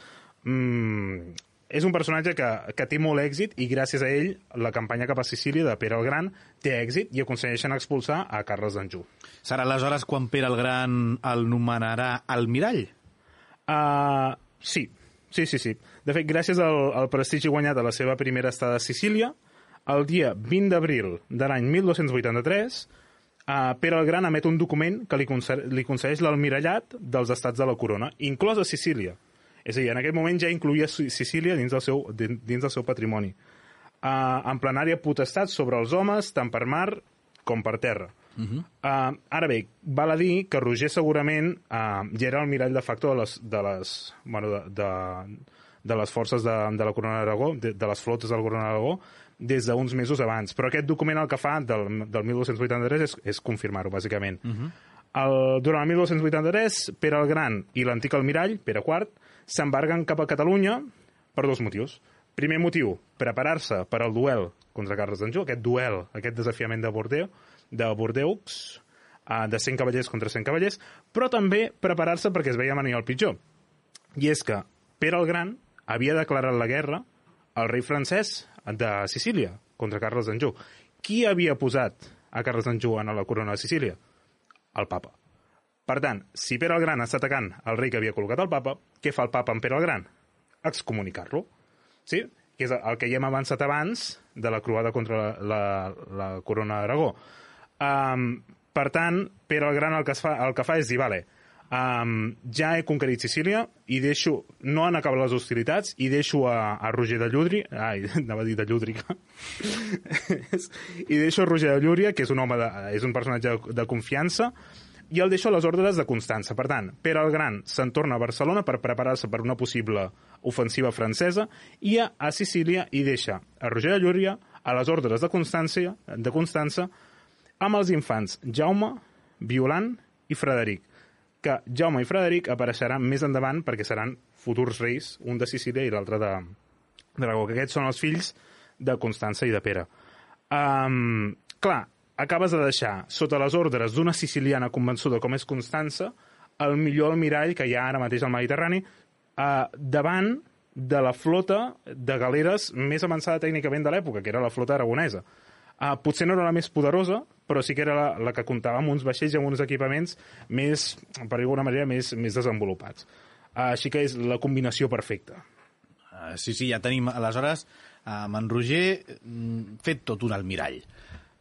Speaker 4: um, és un personatge que, que té molt èxit i gràcies a ell la campanya cap a Sicília de Pere el Gran té èxit i aconsegueixen expulsar a Carles d'Anjou.
Speaker 3: Serà aleshores quan Pere el Gran el nomenarà almirall?
Speaker 4: Uh, sí, sí, sí, sí. De fet, gràcies al, al prestigi guanyat a la seva primera estada a Sicília, el dia 20 d'abril de l'any 1283, uh, Pere el Gran emet un document que li, li concedeix l'almirallat dels estats de la corona, inclòs a Sicília. És a dir, en aquell moment ja incluïa Sicília dins del seu, dins del seu patrimoni. Uh, en plenària potestat sobre els homes, tant per mar com per terra. Uh -huh. uh, ara bé, val a dir que Roger segurament uh, ja era el mirall de facto de les, de les, bueno, de, de, de les forces de, de la Corona d'Aragó, de, de les flotes de la Corona d'Aragó, des d'uns mesos abans. Però aquest document el que fa del, del 1283 és, és confirmar-ho, bàsicament. Uh -huh. el, durant el 1283, Pere el Gran i l'antic almirall, Pere IV, s'embarguen cap a Catalunya per dos motius. Primer motiu, preparar-se per al duel contra Carles d'Anjou, aquest duel, aquest desafiament de Bordeaux, de Bordeaux, uh, de 100 cavallers contra 100 cavallers, però també preparar-se perquè es veia venir el pitjor. I és que Pere el Gran havia declarat la guerra al rei francès de Sicília contra Carles d'Anjou. Qui havia posat a Carles d'Anjou en la corona de Sicília? El papa. Per tant, si Pere el Gran està atacant el rei que havia col·locat el papa, què fa el papa amb Pere el Gran? Excomunicar-lo. Sí? Que és el que ja hem avançat abans de la croada contra la, la, la corona d'Aragó. Um, per tant, Pere el Gran el que, es fa, el que fa és dir, vale, um, ja he conquerit Sicília i deixo, no han acabat les hostilitats, i deixo a, a Roger de Llúdria, ai, [laughs] anava a dir de Llúdrica, i deixo a Roger de Llúria, que és un home de, és un personatge de, de confiança, i el deixo a les ordres de Constança. Per tant, Pere el Gran se'n torna a Barcelona per preparar-se per una possible ofensiva francesa i a, a Sicília hi deixa a Roger de Llúria a les ordres de Constància, de Constança amb els infants Jaume, Violant i Frederic, que Jaume i Frederic apareixeran més endavant perquè seran futurs reis, un de Sicília i l'altre de d'Aragó, que aquests són els fills de Constança i de Pere. Um, clar, acabes de deixar sota les ordres d'una siciliana convençuda com és Constança el millor almirall que hi ha ara mateix al Mediterrani eh, davant de la flota de galeres més avançada tècnicament de l'època, que era la flota aragonesa. Uh, potser no era la més poderosa, però sí que era la, la que comptava amb uns vaixells i amb uns equipaments més, per alguna manera, més, més desenvolupats. Així que és la combinació perfecta.
Speaker 3: Uh, sí, sí, ja tenim, aleshores, amb en Roger mm, fet tot un almirall.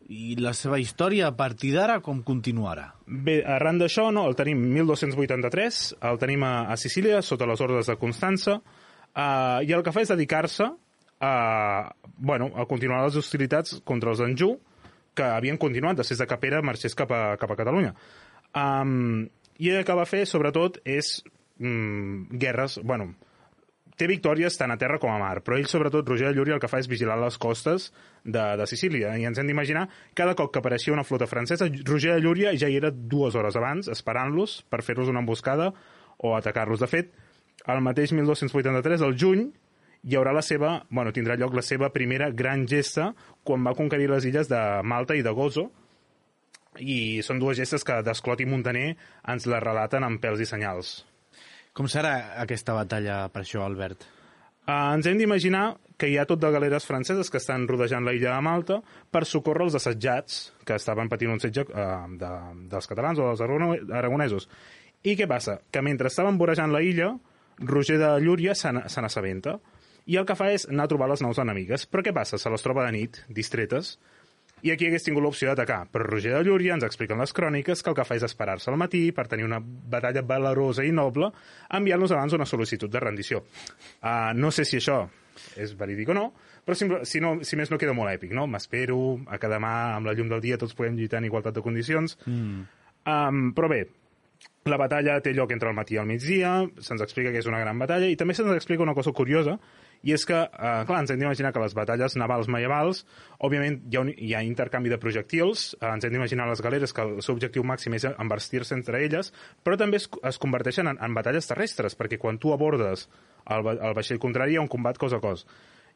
Speaker 3: I la seva història a partir d'ara com continuarà?
Speaker 4: Bé, arran d'això, no, el tenim 1283, el tenim a, a Sicília, sota les ordres de Constança, uh, i el que fa és dedicar-se a, bueno, a continuar les hostilitats contra els Anjou, que havien continuat després de Pere marxés cap a, cap a Catalunya. Um, I el que va fer, sobretot, és um, guerres, bueno, té victòries tant a terra com a mar, però ell, sobretot, Roger de Llúria, el que fa és vigilar les costes de, de Sicília. I ens hem d'imaginar, cada cop que apareixia una flota francesa, Roger de Llúria ja hi era dues hores abans, esperant-los per fer-los una emboscada o atacar-los. De fet, el mateix 1283, al juny, hi haurà la seva, bueno, tindrà lloc la seva primera gran gesta quan va conquerir les illes de Malta i de Gozo, i són dues gestes que Desclot i Montaner ens la relaten amb pèls i senyals.
Speaker 3: Com serà aquesta batalla per això, Albert?
Speaker 4: Uh, ens hem d'imaginar que hi ha tot de galeres franceses que estan rodejant la illa de Malta per socórrer els assetjats que estaven patint un setge uh, de, dels catalans o dels aragonesos. I què passa? Que mentre estaven vorejant la illa, Roger de Llúria se n'assabenta i el que fa és anar a trobar les naus enemigues. Però què passa? Se les troba de nit, distretes, i aquí hagués tingut l'opció d'atacar. Però Roger de Llúria ens expliquen les cròniques que el que fa és esperar-se al matí per tenir una batalla valerosa i noble, enviant-nos abans una sol·licitud de rendició. Uh, no sé si això és verídic o no, però si, si, no, si més no queda molt èpic, no? M'espero a que demà, amb la llum del dia, tots podem lluitar en igualtat de condicions. Mm. Um, però bé, la batalla té lloc entre el matí i el migdia, se'ns explica que és una gran batalla, i també se'ns explica una cosa curiosa, i és que, eh, clar, ens hem d'imaginar que les batalles navals medievals, òbviament hi ha, un, hi ha intercanvi de projectils, eh, ens hem d'imaginar les galeres que el seu objectiu màxim és envestir-se entre elles, però també es, es converteixen en, en batalles terrestres, perquè quan tu abordes el, el vaixell contrari hi ha un combat cos a cos.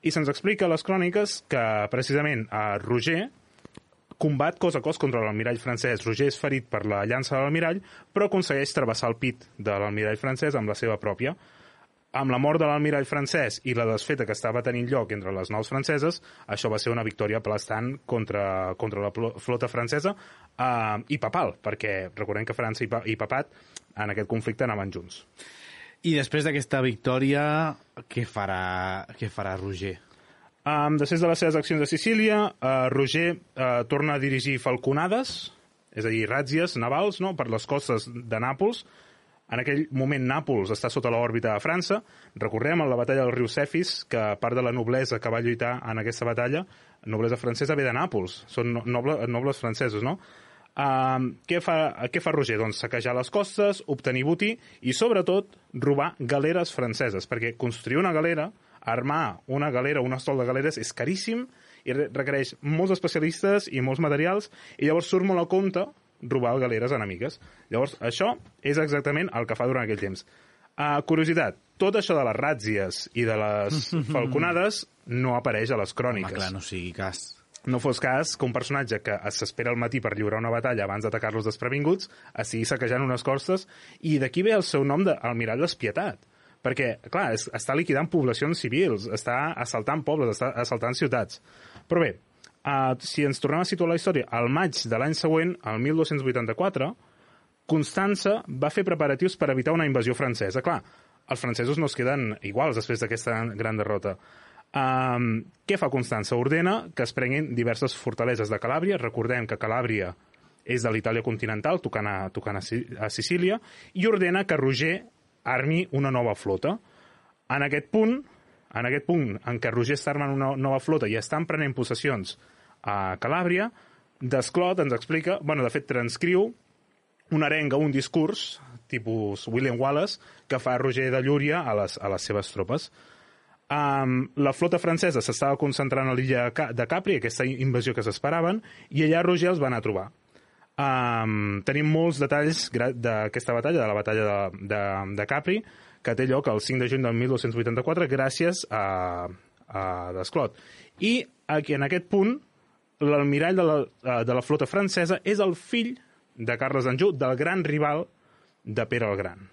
Speaker 4: I se'ns explica a les cròniques que, precisament, a Roger, combat cos a cos contra l'almirall francès. Roger és ferit per la llança de l'almirall, però aconsegueix travessar el pit de l'almirall francès amb la seva pròpia amb la mort de l'almirall francès i la desfeta que estava tenint lloc entre les naus franceses, això va ser una victòria aplastant contra, contra la flota francesa eh, i papal, perquè recordem que França i, pa, i papat en aquest conflicte anaven junts.
Speaker 3: I després d'aquesta victòria, què farà, què farà Roger?
Speaker 4: Um, després de les seves accions a Sicília, uh, Roger uh, torna a dirigir falconades, és a dir, ràtzies navals, no?, per les costes de Nàpols, en aquell moment Nàpols està sota l'òrbita de França. Recordem en la batalla del riu Cefis que part de la noblesa que va lluitar en aquesta batalla, noblesa francesa ve de Nàpols, són noble, nobles francesos, no? Uh, què, fa, què fa Roger? Doncs saquejar les costes, obtenir botí i, sobretot, robar galeres franceses, perquè construir una galera, armar una galera, un estol de galeres, és caríssim i requereix molts especialistes i molts materials, i llavors surt molt a compte robar galeres enemigues. Llavors, això és exactament el que fa durant aquell temps. Uh, curiositat, tot això de les ràtzies i de les [laughs] falconades no apareix a les cròniques.
Speaker 3: Home, clar, no sigui cas.
Speaker 4: No fos cas que un personatge que s'espera al matí per lliurar una batalla abans d'atacar-los desprevinguts estigui saquejant unes costes i d'aquí ve el seu nom d'Almirall Despietat perquè, clar, es, està liquidant poblacions civils, està assaltant pobles, està assaltant ciutats. Però bé, Uh, si ens tornem a situar la història, al maig de l'any següent, el 1284, Constança va fer preparatius per evitar una invasió francesa. Clar, els francesos no es queden iguals després d'aquesta gran derrota. Um, què fa Constança? Ordena que es prenguin diverses fortaleses de Calàbria. Recordem que Calàbria és de l'Itàlia continental, tocant, a, tocant a, a Sicília, i ordena que Roger armi una nova flota. En aquest punt, en aquest punt en què Roger està armant una nova flota i estan prenent possessions a Calàbria, Desclot ens explica, bueno, de fet transcriu una arenga, un discurs, tipus William Wallace, que fa Roger de Llúria a les, a les seves tropes. Um, la flota francesa s'estava concentrant a l'illa de Capri, aquesta invasió que s'esperaven, i allà Roger els va anar a trobar. Um, tenim molts detalls d'aquesta batalla, de la batalla de, de, de Capri, que té lloc el 5 de juny del 1284 gràcies a, a Desclot. I aquí, en aquest punt, l'almirall de, la, eh, de la flota francesa és el fill de Carles d'Anjou, del gran rival de Pere el Gran.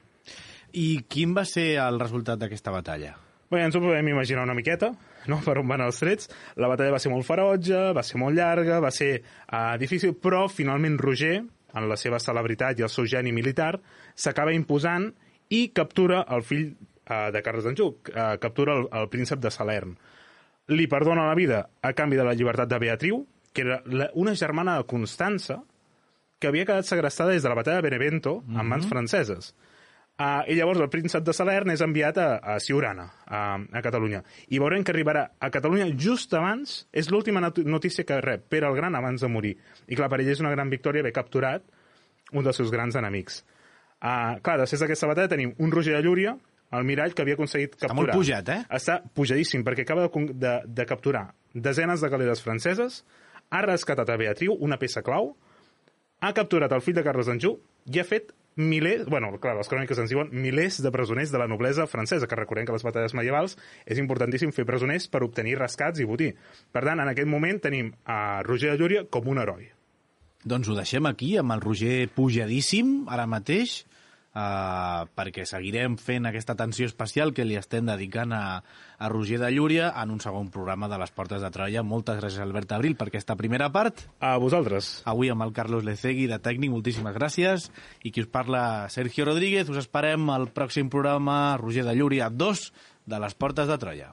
Speaker 3: I quin va ser el resultat d'aquesta batalla?
Speaker 4: Bé, ens ho podem imaginar una miqueta, no? per on van els trets. La batalla va ser molt ferotge, va ser molt llarga, va ser uh, difícil, però finalment Roger, en la seva celebritat i el seu geni militar, s'acaba imposant i captura el fill uh, de Carles d'Anjou, uh, captura el, el príncep de Salern. Li perdona la vida a canvi de la llibertat de Beatriu, que era la, una germana de Constança, que havia quedat segrestada des de la batalla de Benevento en mans mm -hmm. franceses. Uh, I llavors el príncep de Salern és enviat a, a Siurana, a, a Catalunya. I veurem que arribarà a Catalunya just abans, és l'última notícia que rep Pere el Gran abans de morir. I clar, per ell és una gran victòria haver capturat un dels seus grans enemics. Uh, clar, després d'aquesta batalla tenim un Roger de Llúria, el mirall que havia aconseguit capturar.
Speaker 3: Està molt pujat, eh?
Speaker 4: Està pujadíssim, perquè acaba de, de, de capturar desenes de galeres franceses, ha rescatat a Beatriu, una peça clau, ha capturat el fill de Carles d'Anjou i ha fet milers, bueno, clar, les cròniques ens diuen milers de presoners de la noblesa francesa, que recordem que les batalles medievals és importantíssim fer presoners per obtenir rescats i botí. Per tant, en aquest moment tenim a Roger de Llúria com un heroi.
Speaker 3: Doncs ho deixem aquí, amb el Roger pujadíssim, ara mateix, uh, perquè seguirem fent aquesta atenció especial que li estem dedicant a, a Roger de Llúria en un segon programa de les Portes de Troia. Moltes gràcies, Albert Abril, per aquesta primera part.
Speaker 4: A vosaltres.
Speaker 3: Avui amb el Carlos Lecegui, de tècnic, moltíssimes gràcies. I qui us parla, Sergio Rodríguez. Us esperem al pròxim programa Roger de Llúria 2 de les Portes de Troia.